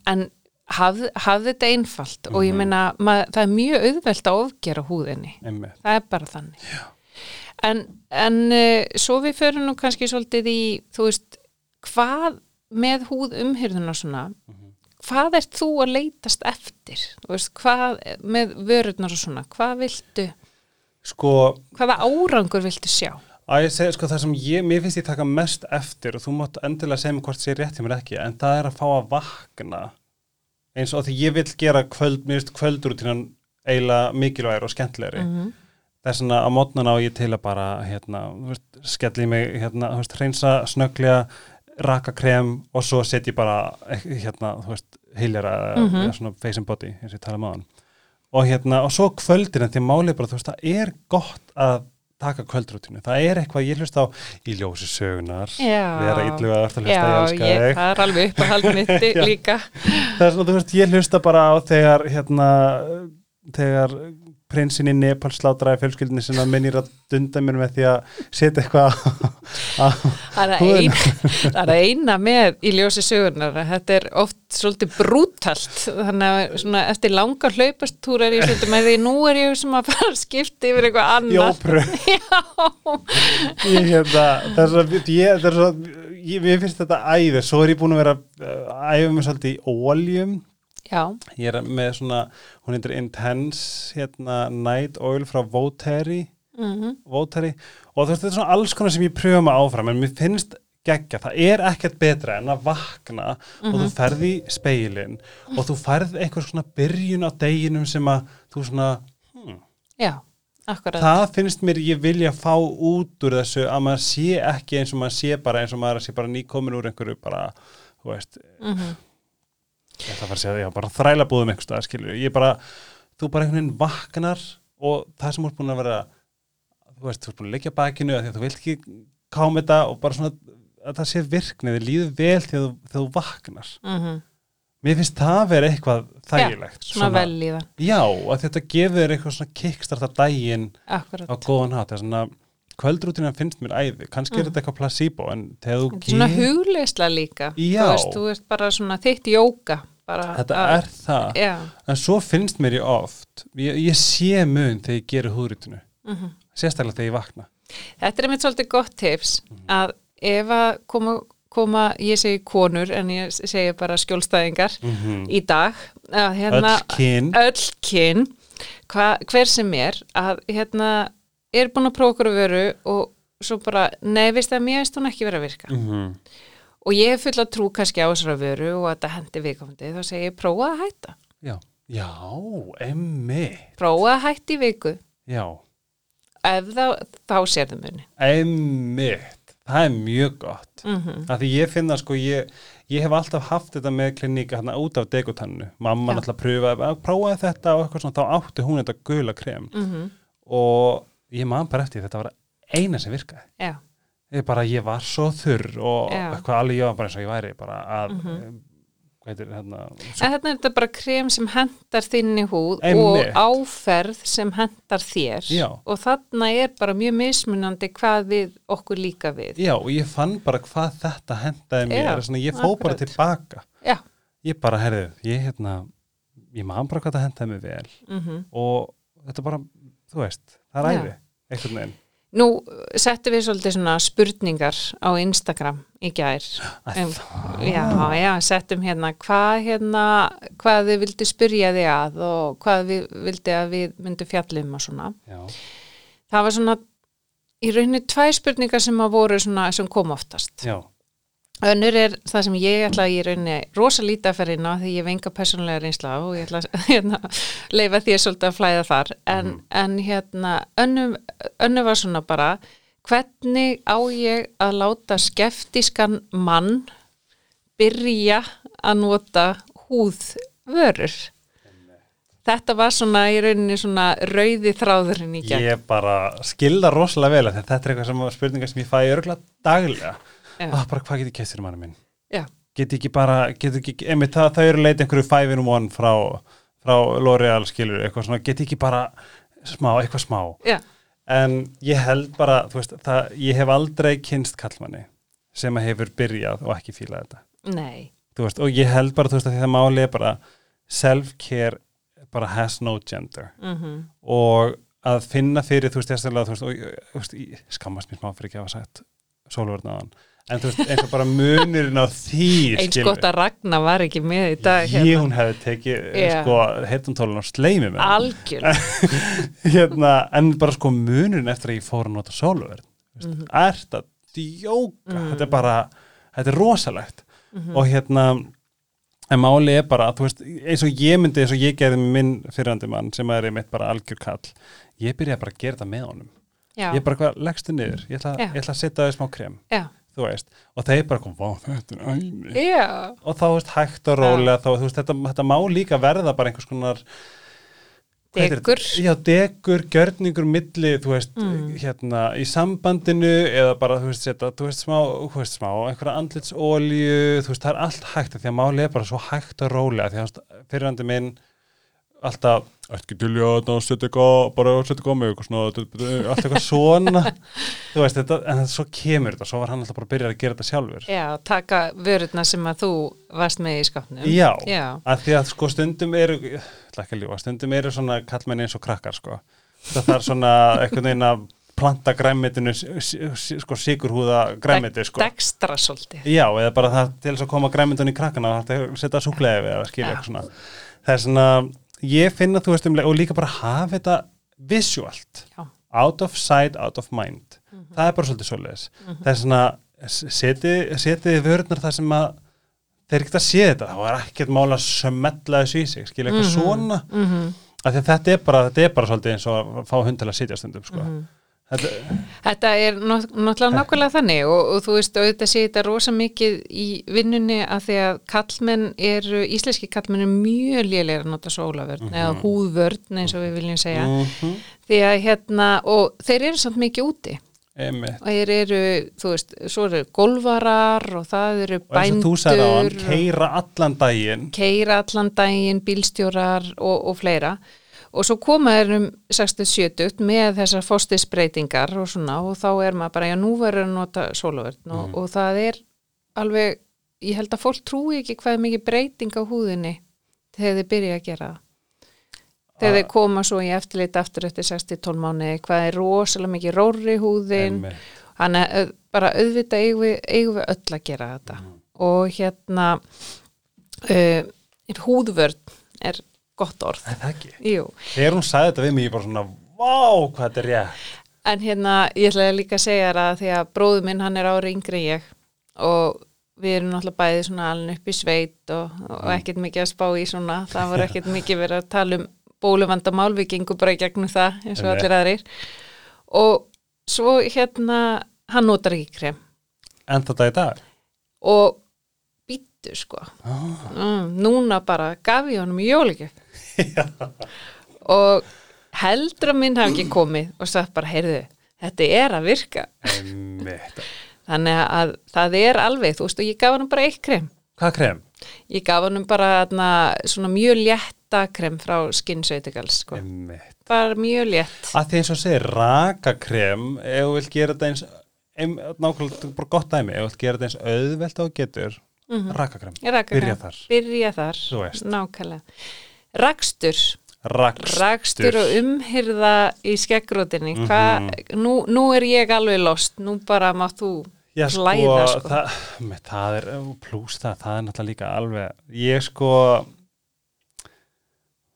En haf, hafði þetta einfalt. Og ég Mhm. meina það er mjög auðvelt að ofgera húðinni. Einmitt. Það er bara þannig. Já. en, en uh, svo við förum nú kannski svolítið í þú veist, hvað með húð umhyrðuna svona hvað ert þú að leitast eftir? Veist, hvað með vörurnar og svona, hvað viltu sko, hvaða árangur viltu sjá? Að ég segi sko það sem ég, mér finnst ég taka mest eftir og þú mátt endilega segja mér hvort sé rétt hjá mér ekki, en það er að fá að vakna eins og því ég vil gera kvöld, mér finnst kvöldrútínan eiginlega mikilvægir og skemmtlegri Mhm. þess vegna á mótnana á ég til að bara hérna, skelli í mig hérna, veist, hreinsa snögglega raka krem og svo setja ég bara hérna, þú veist, heilera mm Mhm. svona face and body, eins og ég tala um aðan og hérna, og svo kvöldin en því að málið bara, þú veist, það er gott að taka kvöldrútinu, það er eitthvað ég hlust á í ljósi sögunar vera illu að verða að hlusta Já, ég ég, það er alveg uppáhald mitt Já. líka. Það er svona, þú veist, ég hlusta bara á þegar hérna, þegar prinsinn í Nepal slátraði fjölskyldinni sinna minnir að dunda mér með því að setja eitthvað á Það er, ein, það er eina með í ljósi sögurnar að þetta er oft svolítið brútalt. Þannig að svona, eftir langa hlaupastúr er ég svolítið með því nú er ég sem að fara að skipta yfir eitthvað annað. Jópru ég hérna þess að ég, þess að ég, finnst þetta æði, svo er ég búin að vera uh, æfa mig svolítið í óljum Já, ég er með svona, hún heitir Intense hérna, Night Oil frá Voteri. Mm Voteri. Og þú veist þetta er svona alls konar sem ég pröfa mig áfram en mér finnst geggja, það er ekkert betra en að vakna og þú ferð í speilin og þú færð einhver svona byrjun á deginum sem að þú svona, já, akkurat. það finnst mér ég vilja fá út úr þessu að maður sé ekki eins og maður sé bara eins og maður sé bara nýkomin úr einhverju bara, þú veist Mm ég ætla að fara að segja, já, bara þræla búðum einhvers staðar, skilur, ég bara þú bara einhvern veginn vaknar og það sem ert búin að vera þú veist, þú ert búin að leggja bakinu að því að þú vilt ekki káma þetta og bara svona að það sé virkni, þið líður vel þegar þú, vaknar -hmm. mér finnst það að vera eitthvað þægilegt Svona vel í það, já, að þetta gefur eitthvað svona kickstarta daginn akkurat. á góðan hátt, það er svona kvöldrútina finnst mér æði, kannski er þetta eitthvað placebo en þegar þú er Svona hugleisla líka. Já. Þú veist, þú veist bara svona þitt jóka. Bara þetta að- er það Já, En svo finnst mér ég oft, ég, ég sé mun þegar ég gerir húðrítinu, mhm. sérstaklega þegar ég vakna. Þetta er mitt svolítið gott tips Mhm. að ef að koma, koma ég segi konur en ég segi bara skjólstæðingar Mm í dag að hérna Öll kyn, öll hva, hver sem er að hérna er búin að prófa okkur að veru og svo bara, nei, veist það, mér veist hún ekki vera að virka. Mm og ég hef full að trú kannski á þessara veru og að þetta hendi viðkomandi, þá segi ég prófa að hætta. Já, já, emmi, prófa að hætta í viku. Já, ef þá, þá sér það muni emmi, það er mjög gott. mm -hmm. Af því ég finna sko, ég, ég hef alltaf haft þetta með kliníka hérna út af degutannu. Mamma náttúrulega pröfaði, að prófaði þetta og eitthvað svona, þá átti hún þetta gula krem. Mm og ég man bara eftir þetta var eina sem virkaði. já, ég bara, ég var svo þurr og Já. eitthvað alveg, ég var bara eins og ég væri bara að, mm hvað heitir hérna en þetta er bara krem sem hendar þinni húð Einmitt. og áferð sem hendar þér Já. og þarna er bara mjög mismunandi hvað við okkur líka við já, og ég fann bara hvað þetta hendaði mér, Já, svona, ég fó bara akkurat. tilbaka já, ég bara, herrið, ég hérna ég man bara hvað þetta hendaði mér vel mm og þetta bara, þú veist það er Já. æði, einhvern veginn Nú settum við svolítið svona spurningar á Instagram í gær. Um, já, já, settum hérna hvað, hérna, hvað þið vildi spyrja þig að og hvað við vildi að við myndum fjallum og svona. já, Það var svona í rauninni tvær spurningar sem að voru svona sem kom oftast. já, Önnur er það sem ég ætla í rauninni rosa lítið að á því ég hef enga persónulega reynsla og ég ætla að hérna, leifa því svolítið að flæða þar. En, en hérna önnur, önnur var svona bara hvernig á ég að láta skeftiskan mann byrja að nota húðvörur? Þetta var svona í rauninni svona rauði þráðurinn í gegn. Ég bara skilða rosalega vel að þetta er eitthvað sem spurningar sem ég fæ örgulega daglega Já. ah, bara hvað get ég kæst þér manni minn? Já, get ekki bara, get ekki, einmitt það, það eru leita einhverju 5 in 1 frá, frá L'Oreal skilur, eitthvað svona, get ekki bara smá, eitthvað smá? Já, en ég held bara, þú veist það, ég hef aldrei kynst kallmanni sem að hefur byrjað og ekki fílað þetta. Veist, og ég held bara, þú veist, að það máli er bara self-care bara has no gender. Mm og að finna fyrir, þú veist, þessarlega, þú veist, og, þú veist, ég skammast mér smá fyrir ekki að hafa sagt sólvörnaðan, en þú veist, eins og bara munurinn á því, Eins gott að Ragna var ekki með í dag ég hún hefði tekið Já. sko, heitumtólun á sleimi með hann. Algjör hérna, en bara sko munurinn eftir að ég fór að nota sólverð mm. -hmm. er þetta djóka? Þetta er bara, þetta er rosalegt. Og hérna en máli er bara, þú veist, eins og ég myndi eins og ég gerði með minn fyrrandi mann sem er einmitt bara algjör kall ég byrjaði bara að gera þetta með honum. Já, ég bara, hvað, leggstu niður, ég ætla, ég ætla að setja það í smá krem, já, þú veist og þeir bara kom, þetta er æmi já, og þá, veist, hægt og rólega þá, veist, þetta, þetta má líka verða bara einhvers konar degur þetta? Já, degur, gjörningur milli, þú veist, Mm. hérna í sambandinu eða bara, þú veist, setja, þú veist, smá, þú veist, smá einhverja andlitsólju, þú veist, það er allt hægt því að máli er bara svo hægt og rólega því að fyrirhandi minn alltaf, ekki til ég að setja eitthvað, bara setja eitthvað á mig eitthvað svona, allt eitthvað svona. Þú veist, þetta, en svo kemur þetta svo var hann alltaf bara að byrja að gera þetta sjálfur. Já, taka vörurna sem að þú varst með í skapnum. Já, Já, að því að sko stundum eru ég ætla ekki að ljúga, stundum eru svona kallmenni eins og krakkar sko. Það þarf svona einhvern veginn að planta græmitinu sko sigurhúða græmiti sko. Dekstra svolítið. Já, eða bara það til þess að koma græmitinu í krakkana það setja súklega við að skilja eitthvað svona. Það er svona, ég finna þú veist um leið- og líka bara hafa þetta visualt. Já. out of sight, out of mind. Það er bara svolítið svoleiðis. Það er svona, setið seti vörðnar það sem að þeir geta að sé þetta, það var ekkert mála að sömmetla þessu í sig, skilja eitthvað svona. Mm -hmm. af því að þetta er bara, þetta er bara svolítið eins og að fá hund til að sitja stundum sko. Þetta, Þetta er nátt- náttúrulega nákvæmlega þannig og, og þú veist auðvitað sé þetta rosa mikið í vinnunni að því að kallmenn eru, íslenski kallmenn eru mjög lélegir að nota sólavörn eða húðvörn eins og við viljum segja. Mhm. því að hérna, og þeir eru samt mikið úti. Einmitt. og þeir eru, þú veist, svo eru golvarar og það eru og eins og þú sagði á hann, bændur keira allan daginn. Keira allan daginn, bílstjórar og, og fleira og svo koma þeir um 60-70 með þessar fóstisbreytingar og svona og þá er maður bara, já nú verður að nota sólavörn og, og það er alveg, ég held að fólk trúi ekki hvað er mikið breyting á húðinni þegar þeir byrja að gera það. Þegar þeir koma svo í eftirlit aftur eftir 6-12 mánuði, hvað er rosalega mikið róri húðin. Þannig að bara auðvitað eigum við, eigum við öll að gera þetta. Og hérna uh, húðvörn er gott orð. Er það ekki? Jú, Þegar hún sagði þetta við mig, ég bara svona, vá, hvað þetta er rétt. en hérna ég ætla líka að segja þér að því að bróðu minn hann er ári yngri ég og við erum náttúrulega bæði svona alveg upp í sveit og, og ekkert mikið að spá í svona, það var ekkert mikið verið að tala um bóluvandamál, við gengum bara í gegnum það eins og allir aðrir og svo hérna hann notar ekki krem En þetta í dag? og býttu sko Ah. mm, núna bara gaf ég honum í jólikjöf og heldur að minn hafi ekki komið og sagt bara, heyrðu, þetta er að virka þannig að það er alveg, þú veist og ég gaf honum bara eitt krem Hvað krem? ég gaf honum bara þarna, svona mjög létta krem frá Skin Sautigals sko. Bara mjög létt Að því eins og segir, rakakrem, ef þú vilt gera þetta eins, ein, nákvæmlega, bara gott dæmi, ef þú vilt gera þetta eins auðvelt og getur, rakakrem. Ég raka Byrja krem. þar. byrja þar, nákvæmlega rakstur Rakstur. rakstur og umhyrða í skeggrótinni mm nú, nú er ég alveg lost nú bara mátt þú Já, sko, hlæða sko. Það, með, það er, pluss það, það er náttúrulega líka alveg, ég sko,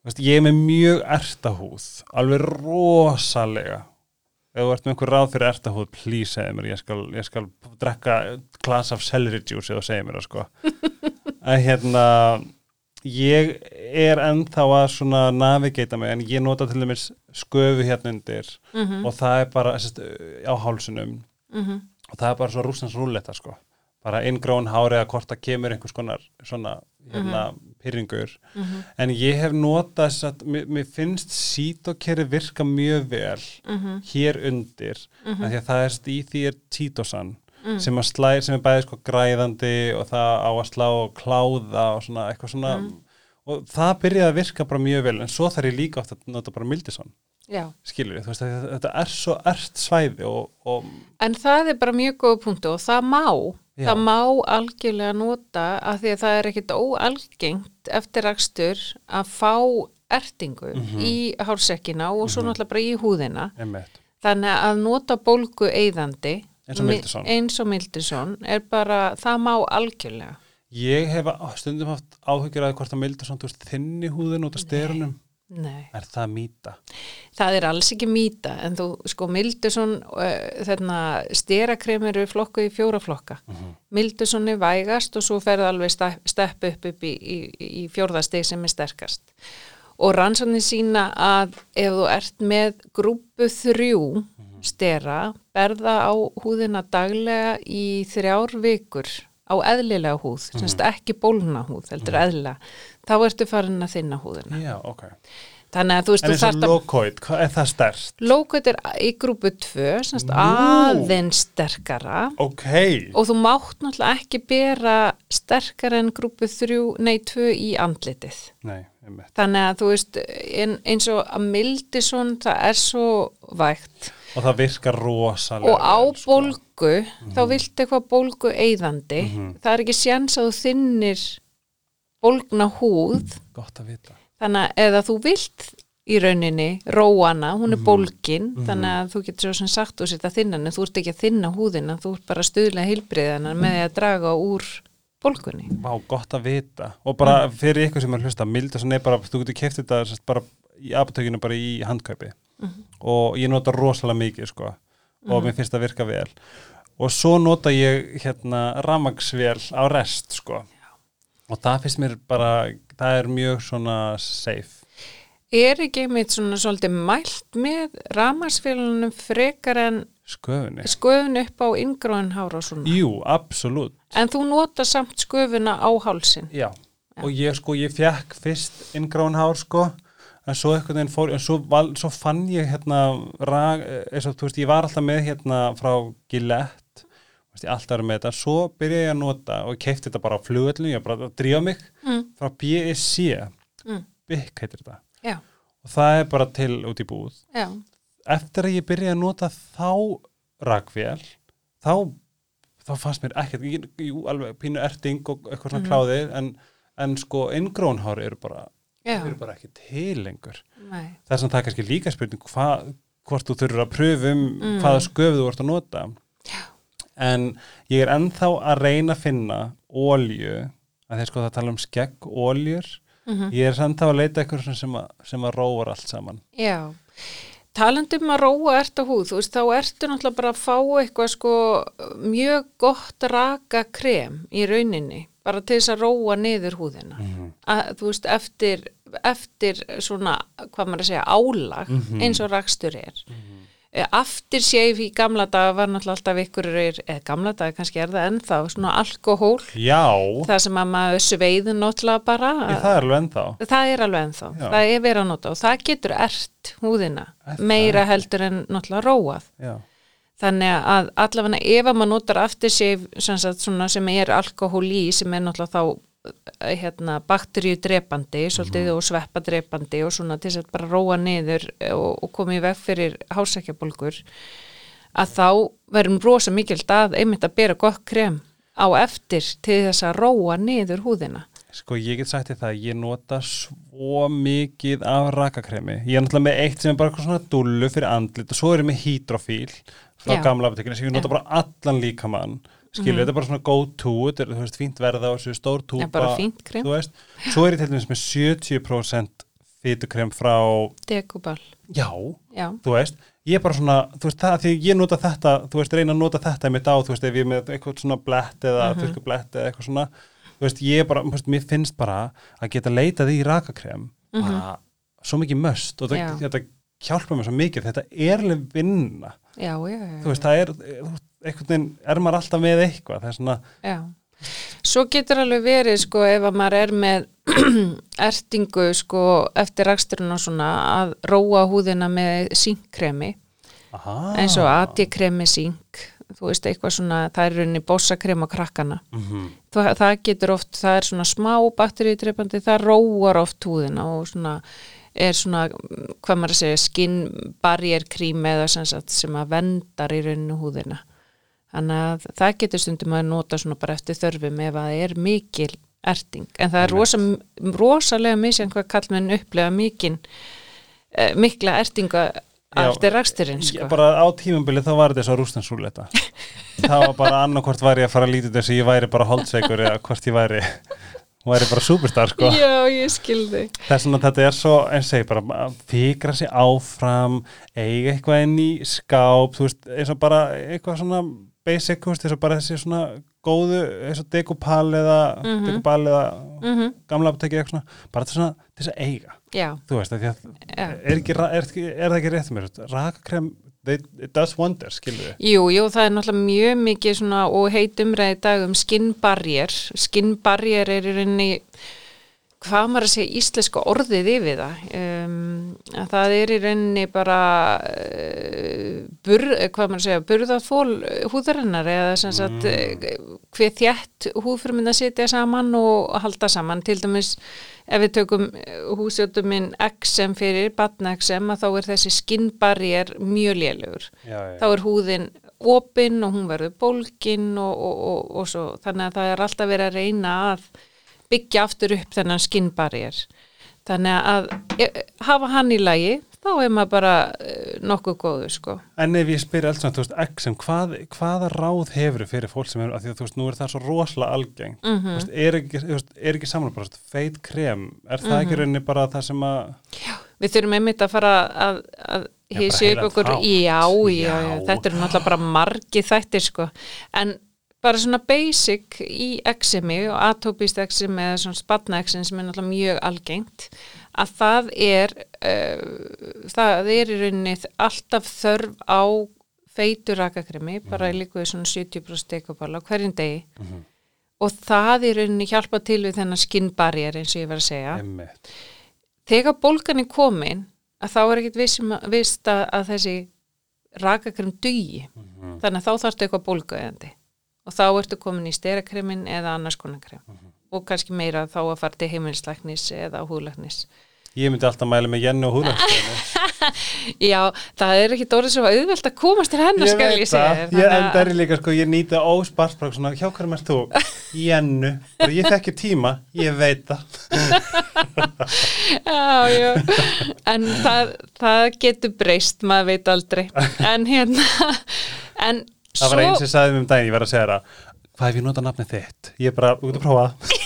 veist, ég er með mjög ertahúð, alveg rosalega. Ef þú ert með einhver ráð fyrir ertahúð, please segðu mér, ég skal, ég skal drekka glas af celery juice eða segðu mér það sko. að hérna, ég er ennþá að svona navigata mig, en ég nota til dæmis sköfu hérna undir Mhm, og það er bara sest, á hálsunum mhm, og það er bara svo rústans rúlletta sko. Bara inngróin hári eða hvort það kemur einhvers konar svona hérna pyrringur mhm, en ég hef notað að mér, mér finnst sítokeri virka mjög vel mhm, hér undir Mhm. því að það er í því er títosan Mm. sem, að slæ, sem er bæði sko græðandi og það á að slá og kláða og svona eitthvað svona Mm. og það byrjaði að virka bara mjög vel en svo þarf ég líka oft að nota bara mildison skilur við, þú veist að þetta er svo ert svæði og, og en það er bara mjög góð punktu og það má Já. það má algjörlega nota af því að það er ekkit óalgengt eftir rakstur að fá ertingu Mhm. í hársekkina og svo náttúrulega bara í húðina einmitt þannig að nota bólgu eyðandi Eins og Mildison. eins og Mildison er bara, það má algjörlega Ég hef stundum haft áhyggjur að hvort að milda svona, þú veist, þinni húðin út af styrunum. Nei, Er það mýta? það er alls ekki mýta en þú sko Mildison uh, sterakrem eru flokku í fjóra flokka Mhm. Mildison er vægast og svo ferðu alveg stepp, stepp upp upp í, í, í fjórðasteg sem er sterkast og rannsóknir sína að ef þú ert með grúpu þrjú stera berða á húðina daglega í þrjár vikur á eðlilega húð, semst ekki bólna húð, heldur eðlilega þá ertu farin að þinna húðina Já, ok. þannig að þú veist, En þú þarft að lokoid, hvað er það stærst? Lókut er í grúpu 2, semst aðeins sterkara Ok. og þú mátt náttúrulega ekki bera sterkara en grúpu 3, nei 2 í andlitið. Nei, einmitt. Þannig að þú veist, ein, eins og að mildi svona, það er svo vægt Og það virkar rosalega. og á sko. bólgu, þá viltu eitthvað bólgu eyðandi, Mhm. það er ekki séns að þú þinnir bólgna húð, Gott að vita. þannig að eða þú vilt í rauninni, róana, hún er Mhm. bólgin, þannig að þú getur svo sem sagt sér það þinnan, en þú ert ekki að þinna húðina, þú ert bara að stuðla heilbriðana með að draga úr bólgunni. Vá, gott að vita. Og bara fyrir ykkur sem er hlusta milda nefn bara, þú getur keft þetta sérst, bara í apotekinu bara í handkaupi og ég nota rosalega mikið sko. Og mér finnst það virka vel. Og svo nota ég hérna ramagsvél á rest sko. Og það finnst mér bara það er mjög svona safe. Er ekki einmitt svona svolítið mælt með ramarsfélunum frekar en sköfunni sköfun upp á yngróin hára og svona? Jú, absolutt En þú nota samt sköfuna á hálsin? Já, og ég sko, ég fekk fyrst inngráin hár sko en svo einhvern veginn fór, en svo, val, svo fann ég hérna, rag, eins og þú veist, ég var alltaf með hérna frá Gillette, veist, ég alltaf er með þetta, svo byrjaði ég að nota og keipti þetta bara á flugöllu, ég bara að drífa mig Mm. frá BSC, Mm. BIC heitir þetta, Já, og það er bara til út í búð. já, Eftir að ég byrjaði að nota þá ragvél, þá, þá fannst mér ekkert, jú, alveg pínu erting og eitthvað svona kláði, en, en sko, inngrónhár eru bara já, eru bara ekki til lengur. Nei, þess að það er kannski líka spurning hva, hvort þú þurfur að pröfum Mm. hvaða sköf þú ert að nota. En ég er ennþá að reyna að finna ólju að þeir sko það tala um skegg óljur Mhm. ég er ennþá að leita eitthvað sem að, sem að róar allt saman. Já. Talandum að róa ert á húð, þú veist, þá ertu náttúrulega bara að fá eitthvað sko mjög gott raka krem í rauninni, bara til þess að róa niður húðina. Mhm. Að, þú veist, eftir, eftir svona, hvað maður að segja, álag, Mhm. eins og rakstur er. Eh, Aftir séf í gamla daga var náttúrulega alltaf ykkur, eða gamla daga kannski er það ennþá, svona alkohól, já, það sem að maður sveiði náttúrulega bara. ég, það er alveg ennþá Það er alveg ennþá, Já. það er verið að nota og það getur ert húðina Er það? meira heldur en náttúrulega róað. já, Þannig að allavega ef að maður notar aftur sig sem, sem er alkohól í sem er náttúrulega þá eh, hérna, bakteríu drepandi svolítið og sveppa drepandi og svona til þess að bara róa niður og, og koma í veg fyrir hásækjabólgur að þá verðum rosa mikil að einmitt að bera gott krem á eftir til þess að róa niður húðina. Sko ég get sagt þér það, ég nota svo mikið af rakakremi. Ég er náttúrulega með eitt sem er bara svona dullu fyrir andlit og svo er ég með hydrofíl frá Já. gamla apotekinu sem ég nota Já. bara allan líkamann. Skilur, þetta er bara svona go to, þetta er þú veist, fínt verða á þessu stór túpa. Já, bara fínt krem. Veist, svo er ég til dæmis með 70% fytukrem frá, Dekubal, já, já. þú veist, ég er bara svona, þú veist, það, því ég nota þetta, þú veist, reyna að nota þetta mitt á, þú veist, ef ég er með eitthvað svona blett eða mm Mhm. blett eða eitthvað svona, þú veist, ég er bara, þú veist, mér finnst bara að geta leitað í rakakrem, bara svo mikið möst og þetta, hjálpa mér svo mikið, þetta er alveg vinna, Já, já, já. þú veist, það er, þú veist, einhvern veginn, er maður alltaf með eitthvað, það er svona, Já. Svo getur alveg verið sko ef að maður er með ertingu sko eftir raksturinn og svona að róa húðina með sínkkremi aha, eins og AD-kremi síink þú veist eitthvað svona, það er rauninni bósakrem á krakkana. mm Það, það getur oft, það er svona smá bakteríudreipandi, það róar oft húðina og svona er svona, hvað maður að segja, skin barrier krím eða sem að vendar í rauninu húðina. Þannig að það getur stundum að nota svona bara eftir þörfum ef að það er mikil erting. En það er rosa, rosalega misjant hvað kallmenn upplega mikil, eh, mikla ertinga Já, eftir raksturinn, sko. Bara á tímambili þá var þetta svo rústansúleta það var bara annarkvort væri ég að fara að lítið þess að ég væri bara holdsveikur eða hvort ég væri væri bara superstar sko Já, ég skilði. þess að þetta er svo, og segi bara að fikra sig áfram eiga eitthvað inn í skáp þú veist, eins og bara eitthvað svona basic, þú veist, eins og bara þessi svona góðu, eins og dekupal eða Mhm. dekupal eða Mm gamla aptekið eitthvað svona, bara þetta svona til þess að eiga, Já, þú veist, að er, ekki, er, er það ekki rétt mér rakakrem, they- it does wonders skilur við Jú, jú, það er náttúrulega mjög mikið svona og heit umræði í dag um skin barrier. Skin barrier er í rauninni, hvað maður að segja íslenska orðið yfir það. Um, að það er í rauninni bara, uh, bur, hvað maður að segja, burðafól húðarinnar eða sem sagt mm. hver þjætt húðfrumina sitja saman og halda saman. Til dæmis ef við tökum húsjóttuminn XM fyrir, batna XM, að þá er þessi skin barrier mjög lélugur þá er húðin opinn og hún verður bólgin og, og, og, og svo þannig að það er alltaf verið að reyna að byggja aftur upp þennan skinnbarrier þannig að e, hafa hann í lagi þá er maður bara e, nokkuð góður sko. En ef ég spyr alls þú veist, XM, hvað, hvaða ráð hefur fyrir fólk sem er, af því að þú veist, nú er það svo rosalega algengt, mm Mhm. veist, er ekki, þú veist, er ekki saman bara, þú veist, feit krem, er það ekki rauninni bara það sem að, Við þurfum einmitt að fara að, að Já, bara upp okkur, já, já, já, Já. þetta eru náttúrulega bara margi þættir sko, en bara svona basic í exemi og atópist exemi eða svona spatna exemi sem er náttúrulega mjög algengt, að það er, uh, það er í rauninni alltaf þörf á feitur rakakremi, bara Mhm. í líkuði svona 70% dekopala á hverjum degi. Og það í rauninni hjálpa til við þennan skinnbarrier eins og ég var að segja. Emmitt, þegar bólgan er komin að þá er ekkit vissum, vist að, að þessi rakakrem dugi. Þannig að þá þarftu eitthvað bólguðandi og þá ertu komin í sterakremin eða annars konar krem. Og kannski meira þá að fara til heimilislæknis eða húlæknis ég myndi alltaf mæla með Jenny og húðlækstæðinu. Já, það er ekki dórið svo auðvelt að komast til hennar ég skal veit ég segja. ég en það er líka, sko, ég nýti óspart, bara svona, hjá hverjum ert þú? Jennu, bara ég þekki tíma, ég veit það. Já, já, en það, það getur breyst, maður veit aldrei. En hérna en Það var einn sem sagði mér um daginn, ég var að segja það, hvað ef ég nota nafnið þitt? Ég er bara, út að prófa það.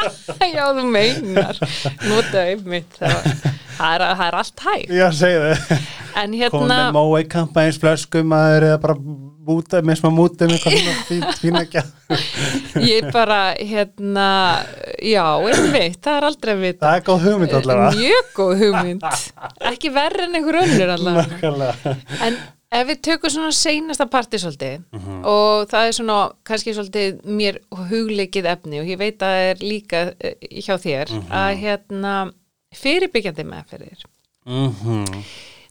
Já, þú meinar Nota einmitt Það, það, er, það er allt hægt Já, segja það. En hérna, með mói kampæns flöskum maður eða bara múta, með smá mútum eitthvað svona fín, fín ekki. ég er bara hérna, já, einmitt Það er aldrei að vita Það er góð hugmynd allavega. Mjög góð hugmynd Ekki verri en einhver önnur allavega Nákvæmlega. En ef við tökum svona seinasta parti svolítið Mhm. og það er svona kannski svolítið mér hugleikið efni og ég veit að það er líka eh, hjá þér Mhm. að hérna fyrirbyggjandi meðferðir Mhm.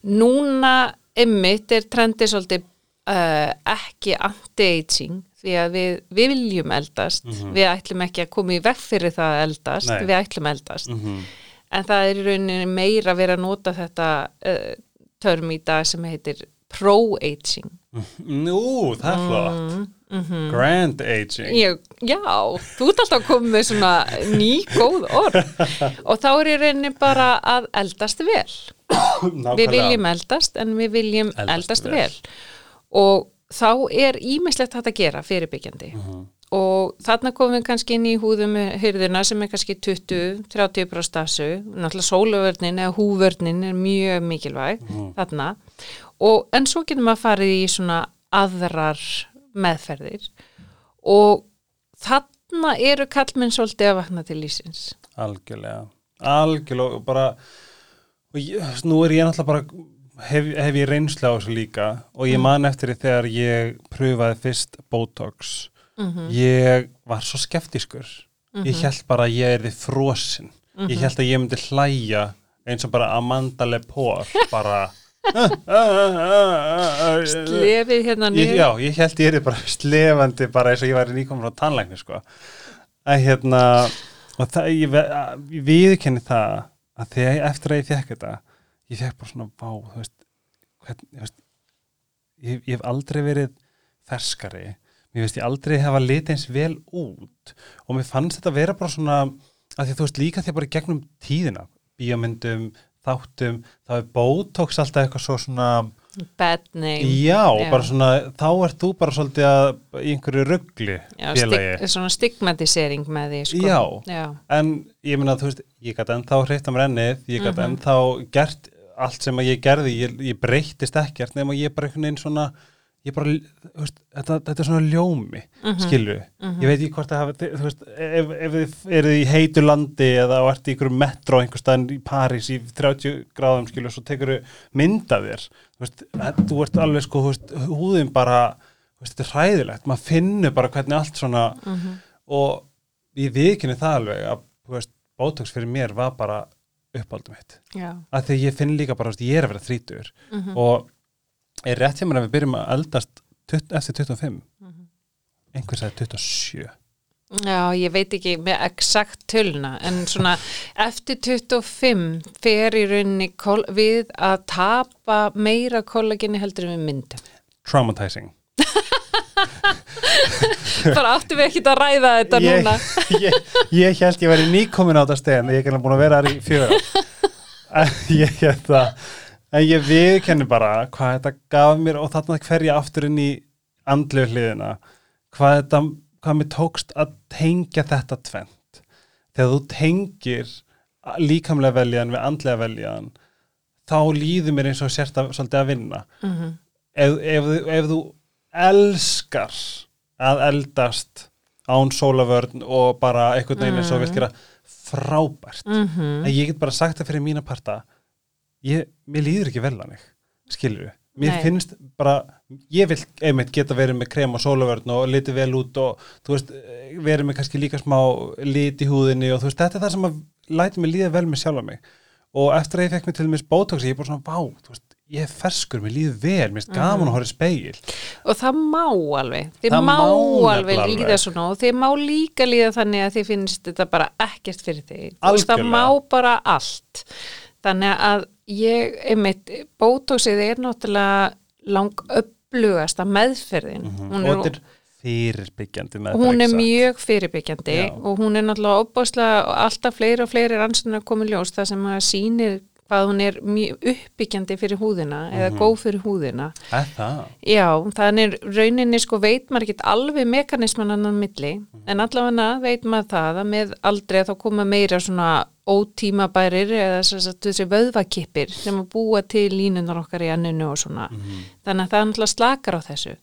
núna ymmit er trendið svolítið uh, ekki anti-aging því að við, við viljum eldast við ætlum ekki að koma í veg fyrir það að eldast, Nei. við ætlum eldast Mhm. en það er í rauninni meira að vera að nota þetta uh, törm í dag sem heitir pro-aging Nú, það er flott. Grand aging. Ég, já, þú ert alltaf koma með svona ný góð orð og þá er í rauninni bara að eldast vel Nákvæmlega. við viljum eldast en við viljum Eldast eldast, vel. vel. og þá er ímislegt hægt að gera fyrirbyggjandi Mhm. og þarna komum við kannski inn í húðum hyrðina sem er kannski 20-30% stafsu, náttúrulega sóluvörnin eða húvörnin er mjög mikilvæg Mhm. þarna og en svo getum maður farið í svona aðrar meðferðir og þarna eru kallmenn svolítið að vakna til lísins Algjörlega. Algjörlega, og bara, og ég, nú er ég náttúrulega bara, hef, hef ég reynslu á þessu líka og ég man eftir því þegar ég pröfaði fyrst Botox. Ég var svo skeptiskur. Ég held bara að ég er þið frosin. Ég held að ég myndi hlæja eins og bara Amanda Lepore, bara... Slefið hérna ég, niður já, ég held ég er bara slefandi bara eins og ég væri nýkom frá tannlækni sko. að hérna og það, ég, að- ég viðkenni það að þegar eftir að ég fekk þetta ég fekk bara svona vá þú veist, hvern, þú veist ég, ég hef aldrei verið ferskari mér veist ég aldrei hefa litið eins vel út og mér fannst þetta vera bara svona að því að þú veist líka því að bara gegnum tíðina bíómyndum, þáttum þá er Botox alltaf eitthvað svo svona bad name Já, Já. svona, þá ert þú bara svolítið að í einhverju ruggli stig, svona stigmatisering með því sko. Já. Já. En ég meina, þú veist, ég gæti ennþá hreitt um rennið, ég gæti Mhm. ennþá gert allt sem að ég gerði, ég, ég breyttist ekkert nema ég bara einhvern veginn svona, ég bara, veist, þetta, þetta er svona ljómi, mm Mhm. skilju. Ég veit ekki hvort það hafa, þú veist, ef, ef þið eruð í heitu landi eða og ert í einhverju metro einhver staðin í París í 30 gráðum, skilju, svo tekur mynd af þér, þú veist, þú ert alveg sko, veist, húðin bara, veist, þetta er hræðilegt, maður finnur bara hvernig allt svona, og ég viðkynni það alveg að, þú veist, Botox fyrir mér var bara uppáldum mitt Já. að því ég finn líka bara, þú veist, ég er að vera þrítur og er rétt hjá mér að við byrjum að eldast 20, eftir 25 einhver sagði 27 Já, ég veit ekki með exakt töluna en svona eftir 25 fer í rauninni við að tapa meira kollageni heldur en við myndum. traumatizing. Bara áttum við ekkert að ræða þetta ég, núna. ég, ég held ég væri nýkomin á þetta stegin ég er ekki búin að vera þar í fjögur en ég held það en ég viðkenni bara hvað þetta gaf mér og þarna hverja aftur inn í andlegu hliðina. Hvað þetta, hvað mér tókst að tengja þetta tvent þegar þú tengir líkamlega veljan við andlega veljan þá líður mér eins og sért að, svolítið að vinna. Mhm. ef, ef, þú- ef þú elskar að eldast án sólavörn og bara einhvern veginn eins og vilt gera frábært. Mhm. en ég get bara sagt það fyrir mína parta ég, mér líður ekki vel að mig skilur við, mér Nei. finnst bara ég vil einmitt geta verið með krem og sólavörn og litið vel út og þú veist, verið með kannski líka smá lit í húðinni og þú veist, þetta er það sem að læti mig líða vel með sjálfa mig. Og eftir að ég fekk mig til mér botox ég er bara svona, vá, þú veist, ég er ferskur mér líður vel, mér finnst gaman að horfa í speil og það má alveg þið má, má alveg líða alveg. svona og þið má líka líða þannig að þið finnst þetta bara ekkert fyrir þig. Þú veist, það má bara allt. Þannig að ég einmitt, bótóksið er náttúrulega lang upplugasta meðferðin hún og er, þetta er fyrirbyggjandi með hún er mjög fyrirbyggjandi Já. og hún er náttúrulega opbáslega alltaf fleiri og fleiri rannsóknar komið ljós það sem að sýnir hvað hún er mjög uppbyggjandi fyrir húðina eða góð fyrir húðina. Það? Já, þannig rauninni sko veit maður ekki alveg mekanisman annan milli en allavega veit maður það að með aldrei þá koma meira svona ótímabærir eða þessi vöðvakippir sem að búa til línunar okkar í enninu og svona. Þannig að það náttúrulega slakar á þessu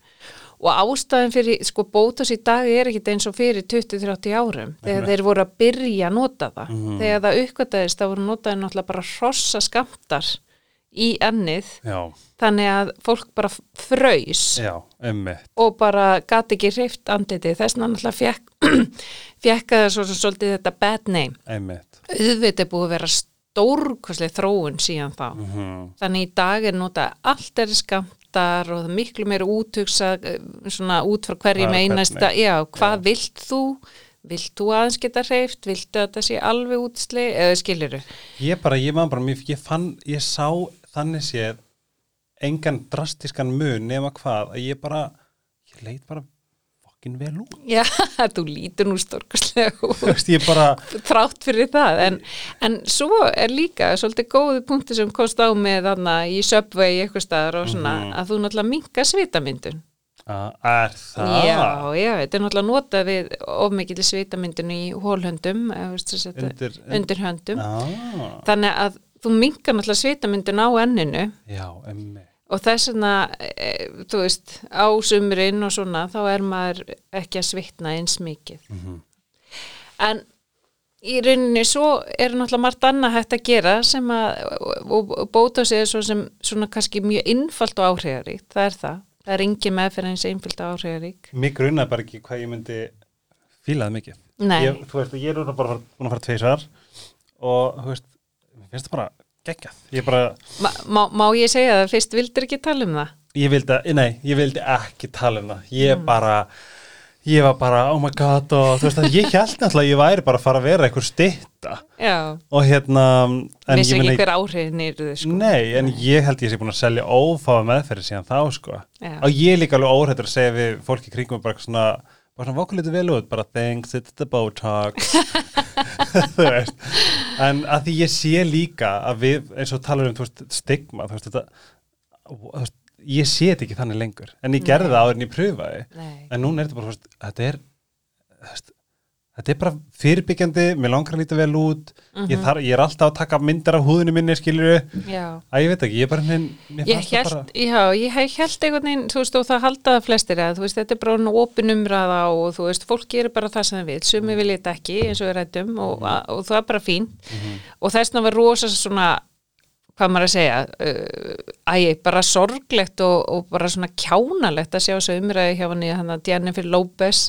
og ástæðin fyrir, sko bótas í dag er ekkit eins og fyrir 20-30 árum þegar þeir voru að byrja að nota það. Þegar það uppgötaðist þá voru notaði náttúrulega bara hrossa skamtar í ennið Já, þannig að fólk bara fröys já, og bara gati ekki hreift andlitið. Þess vegna náttúrulega fekk að svo, svo, svolítið þetta bad name. Emmitt auðvitað búið að vera stórkvæslega þróun síðan þá. Mhm. þannig í dag er nota allt er skamtar og miklu meira útugsa svona út frá hverjum einasta já, hvað vilt þú? Vilt þú aðeins geta hreift viltu að það sé alveg útsli eða skiluru Ég bara, ég maður bara, mér, ég fann, ég sá þannig séð engan drastiskan mun nema hvað að ég bara, ég leit bara fokkin vel út. já, þú lítur nú stórkvæslega Þú út þrátt fyrir það en, en svo er líka svolítið góði punkti sem komst á með þarna í Subway eitthvað staðar og svona Mhm. að þú náttúrulega minka svitamyndun er það? já, já, þetta er náttúrulega notað við of mikil svitamyndun í hólhöndum þetta- Undir, undir höndum Já, þannig að þú minkar náttúrulega svitamyndun á enninu já, emmitt. Og þess vegna, e, þú veist á sumurinn og svona þá er maður ekki að svitna eins mikið Mhm. en í rauninni svo er náttúrulega margt annað hægt að gera sem að og, og bóta sig svo sem svona kannski mjög innfalt og áhrifaríkt, það er það það er engin meðferð eins innfalt og áhrifarík Mér grunnaði bara ekki hvað ég myndi fílaði mikið. Ég, þú veist, ég er bara búin að fara tveisvar og, þú veist, mér finnst það bara geggjað. Ég bara, má, má, má ég segja það fyrst vildur ekki tala um það? ég vildi, nei, ég vildi ekki tala um það. Ég Mm. bara, ég var bara, oh my god, og þú veist að ég held náttúrulega að ég væri bara að fara að vera einhver stitta Já, og hérna, ég ekki hver áhrifin eru þau sko nei, en ég held ég sé búin að selja ófáða meðferði síðan þá, sko. Já. Og ég er líka alveg óhættur að segja við fólki í kringum bara svona, bara svona vokur litið vel út, bara thanks, it's the Botox. þú veist. En að því ég sé líka að við, eins og talar um, veist, stigma, þú veist, þetta, þú veist, ég sé þetta ekki þannig lengur. En ég gerði það áður en ég pröfaði. Nei. En núna er þetta bara, þú veist, þetta er, þú veist, þetta er bara fyrirbyggjandi, mér langar að líta vel út, ég, þar, ég er alltaf að taka myndir af húðinu minni, skilur Já, að ég veit ekki, ég er bara, mér ég það bara, já, ég held einhvern veginn, þú veist, og það haldaða flestir að, þú veist, þetta er bara hann opin umræða og þú veist, fólk gerir bara það sem það vil, sumi vil þetta ekki, eins og við rættum og, og það er bara fín og þessna var rosa svona, hvað maður að segja, uh, æ, bara sorglegt og, og bara svona kjánalegt að sjá þessu umræði hjá hann í hann að Jennifer Lopez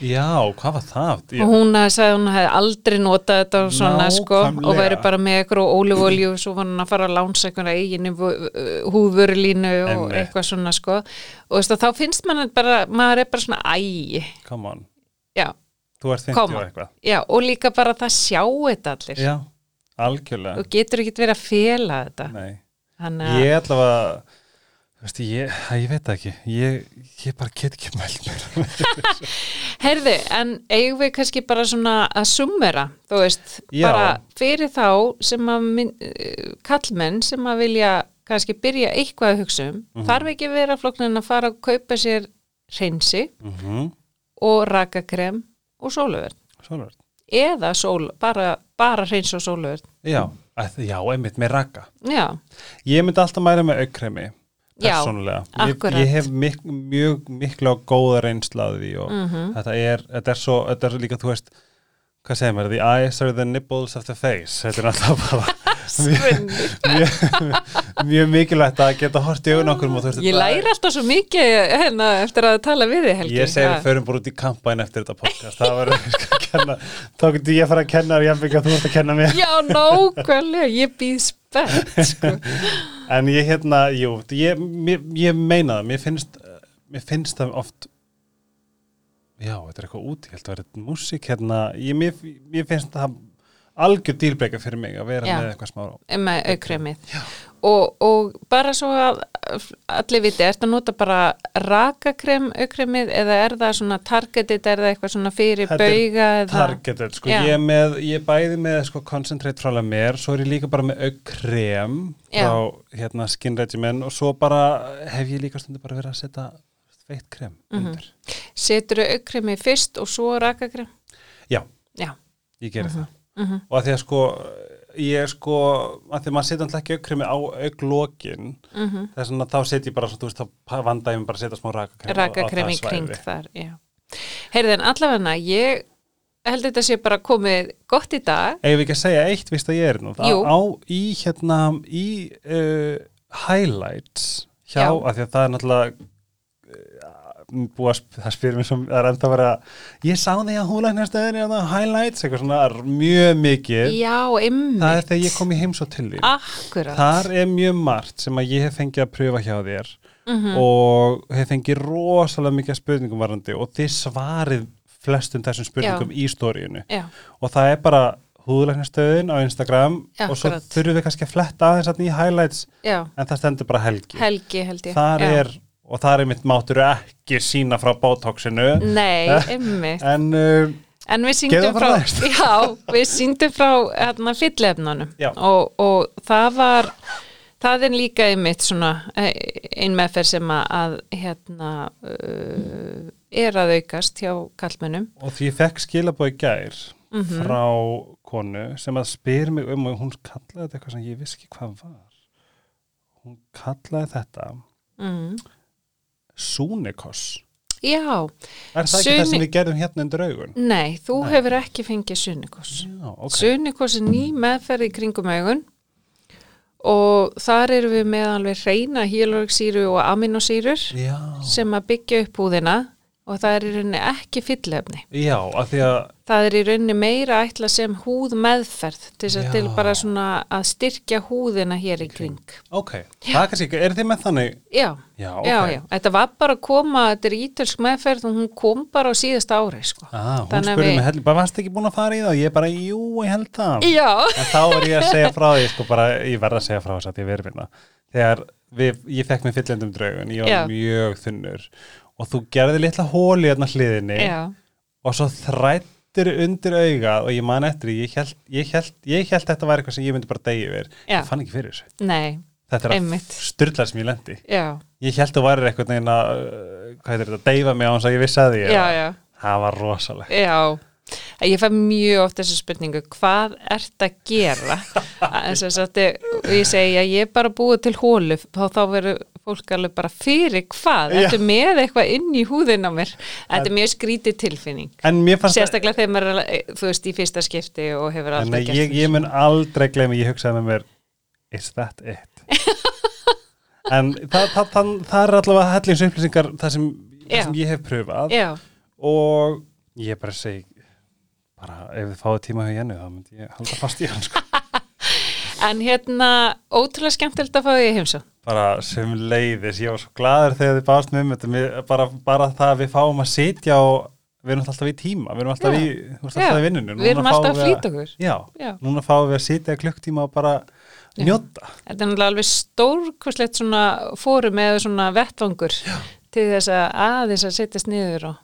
já, hvað var það? Ég, og hún að sagði að hún hefði aldrei notað þetta og svona sko Nákvæmlega. og væri bara með eitthvað ólífólju og svo var hún að fara að lánsa eitthvað eiginu húðvörulínu og Einmitt. eitthvað svona sko og veist, þá finnst mann bara, maður er bara svona æ, come on, já, þú ert 50 Come og eitthvað. já og líka bara það sjá þetta allir Já, algjörlega. og getur ekki verið að fela þetta Nei, Þannig að, ég ætla að, Veist, ég, ég veit ekki, ég, ég bara get ekki mælt mér. Heyrðu, en eigum við kannski bara svona að summera, þú veist, Já. bara fyrir þá sem að minn, kallmenn sem að vilja kannski byrja eitthvað að hugsa um, Mhm. þarf ekki vera floknin að fara að kaupa sér hreinsi Mm og rakakrem og sóluverð. Svolítið. Eða sól, bara, bara hreins og sóluverð. Já, að, já, einmitt með raka. Já, Ég myndi alltaf mæra með aukkremi, Já, persónulega. Ég, akkurat. ég hef mik mjög miklu á góða reynslaði og Mhm. þetta, er, þetta er svo, þetta er líka, þú veist, hvað segir maður, the eyes are the nipples of the face. Þetta er alltaf bara Svenni. mjög, mjög mikilvægt að geta hort í augun okkur og þú veist, Ég þetta- læri alltaf svo mikið hérna eftir að tala við þig, Helgi. Ég segi við Ha. förum bara út í kampaðin eftir þetta podcast það var að kenna þá getur ég að fara að kenna þér jafnveg að þú ert að kenna mér Já, nákvæmlega, ég býð spennt, sko. en ég hérna, jú, ég, mér, ég meina það, mér finnst mér finnst það oft já, þetta er eitthvað út, ég held að vera músík hérna, ég, mér, mér finnst það algjör dílbreyka fyrir mig að vera Já. með eitthvað smá með aukremið og, og bara svo að allir viti, ertu að nota bara rakakrem aukremið eða er það svona targeted, er það eitthvað svona fyrir Þetta er bauga eða? targeted, sko, Já. ég er með ég er bæði með sko concentrate frá mér svo er ég líka bara með aukkrem Já. frá hérna skin regimen og svo bara hef ég líka stundu bara verið að setja feitt krem Mhm. undir. Setur aukremið fyrst og svo rakakrem? Já, já, ég geri það. Mhm, og að því að sko ég sko, að því að maður setja alltaf ekki aukkremi á auklokin mhm. þess að þá setja ég bara, svo, þú veist, þá vanda ég mig bara að setja smá rakakrem á- á rakakrem það svæði. þar, heyrðin, allavega, ég held þetta sé bara komið gott í dag. Eigum við ekki að segja eitt, víst að ég er nú? Það á í hérna í uh, highlights hjá, Já. af því að það er náttúrulega að sp- það spyrir mér sem það er enda að vera ég sá því að húlæknarstöðin er það highlights, eitthvað svona mjög mikið. Já, ymmið, það er þegar ég kom í heims og til því akkurat. Þar er mjög margt sem að ég hef fengið að pröfa hjá þér Mhm. og hef fengið rosalega mikið spurningum varandi og þið svarið flestum þessum spurningum í stóriinu já, og það er bara húðlæknastöðin á Instagram Já, og svo þurfum við kannski að fletta aðeins í highlights já, en það stendur bara helgi. Helgi held ég. Þar já. er, og þar er mitt máttur ekki sína frá botoxinu Nei, Eh, ymmið en uh, En við síndum það frá, já, við síndum frá hérna, fyllefnunum og, og það var, það er líka einmitt svona eh, ein meðferð sem að, hérna, uh, er að aukast hjá kallmennum. og því ég fekk skilabói gær Mhm. frá konu sem að spyr mig um og hún kallaði þetta eitthvað sem ég vissi ekki hvað var hún kallaði þetta Mm. Súnikos Já, er það ekki Suni- það sem við gerðum hérna undir augun? nei, þú Nei. hefur ekki fengið sunikos. Já, ok Sunikos er ný meðferð í kringum augun og þar erum við með alveg reyna hílóriksýru og aminosýrur Já, sem að byggja upp húðina og það er í rauninni ekki fyllefni. já, af því að Það er í rauninni meira ætla sem húð meðferð til, þess að Já. til bara svona að styrkja húðina hér í kring. Ok, það er kannski ekki, er þið með þannig? Já, Já, ok. já, já. Þetta var bara að koma, þetta er ítölsk meðferð og hún kom bara á síðasta ári, sko. Ah, hún spurði mig, bara varst ekki búin að fara í það? Ég bara, jú, ég held það. Já. En þá er ég að segja frá því, sko, bara, ég verð að segja frá þess að ég vinna. Þegar við, ég fekk mér fyllendum draugun, ég var Já. mjög þunnur og þú gerði litla hóli hérna hliðinni Já, og svo þrættir undir augað og ég man eftir, ég held, ég held, ég held þetta var eitthvað sem ég myndi bara degi yfir. Ég fann ekki fyrir þessu. nei, Þetta er að styrla sem ég lendi. já, Ég held þú væri eitthvað neginn að, uh, hvað heitir þetta, deyfa mig á hans að ég vissi að því. já, já, Það var rosalega. já. Ég fæ mjög oft þessu spurningu, hvað ert að gera? Að þetta, ég segi að ég er bara búið til hólu, þá, þá verður fólk alveg bara fyrir hvað? Þetta er með eitthvað inn í húðin á mér. Þetta er mjög skrítið tilfinning. Sérstaklega þegar maður, er, þú veist, í fyrsta skipti og hefur aldrei gert ég, ég mun aldrei gleyma, ég hugsaði með mér Is that it? en það, það, það, það er allavega hellings upplýsingar það sem, sem ég hef pröfað Já, og ég bara segi bara ef þið fáið tíma hjá Jennu þá myndi ég halda fast í hann sko. en hérna, ótrúlega skemmtilegt að fá því heimsó. Bara sem leiðis, ég var svo gladur þegar þið báðast með þetta, Mér- bara, bara það að við fáum að sitja og við erum alltaf í tíma, við erum alltaf, Já. í, alltaf í vinnunum Við erum alltaf að flýta okkur. Já, Já. núna fáum við að sitja klukktíma og bara njóta. Þetta er náttúrulega alveg stórkvæslegt svona fórum eða svona vettvangur Já. til þess að aðeins að setjast niður og,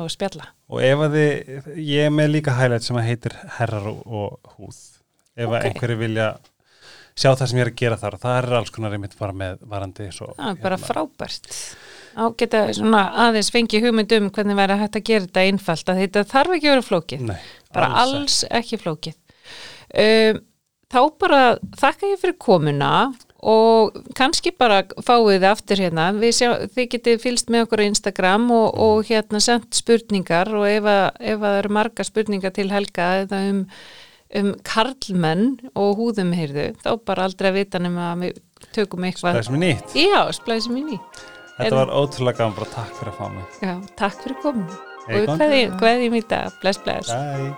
og spjalla. Og ef að þið, ég er með líka highlight sem að heitir herrar og, húð. Ef að Ok. einhverju vilja sjá það sem ég er að gera þar, það er alls konar einmitt bara með varandi. Svo, Það er bara frábært. Á geta svona aðeins fengi hugmynd um hvernig væri hægt að gera þetta einfalt að þetta þarf ekki að vera flókið. Nei, bara alls alls, ekki flókið. Um, þá bara þakka ég fyrir komuna og kannski bara fáið þið aftur hérna. Sjá, þið getið fylst með okkur á Instagram og, og hérna sendt spurningar og ef að, ef að það eru marga spurningar til Helga eða um, um karlmenn og húðumheyrðu þá bara aldrei að vita nema að við tökum eitthvað. Splæsum í nýtt. Já, splæsum í nýtt. Þetta en... var ótrúlega gaman, bara takk fyrir að fá mig. Já, takk fyrir komin og við hverjum í dag. Bless, bless. Bye.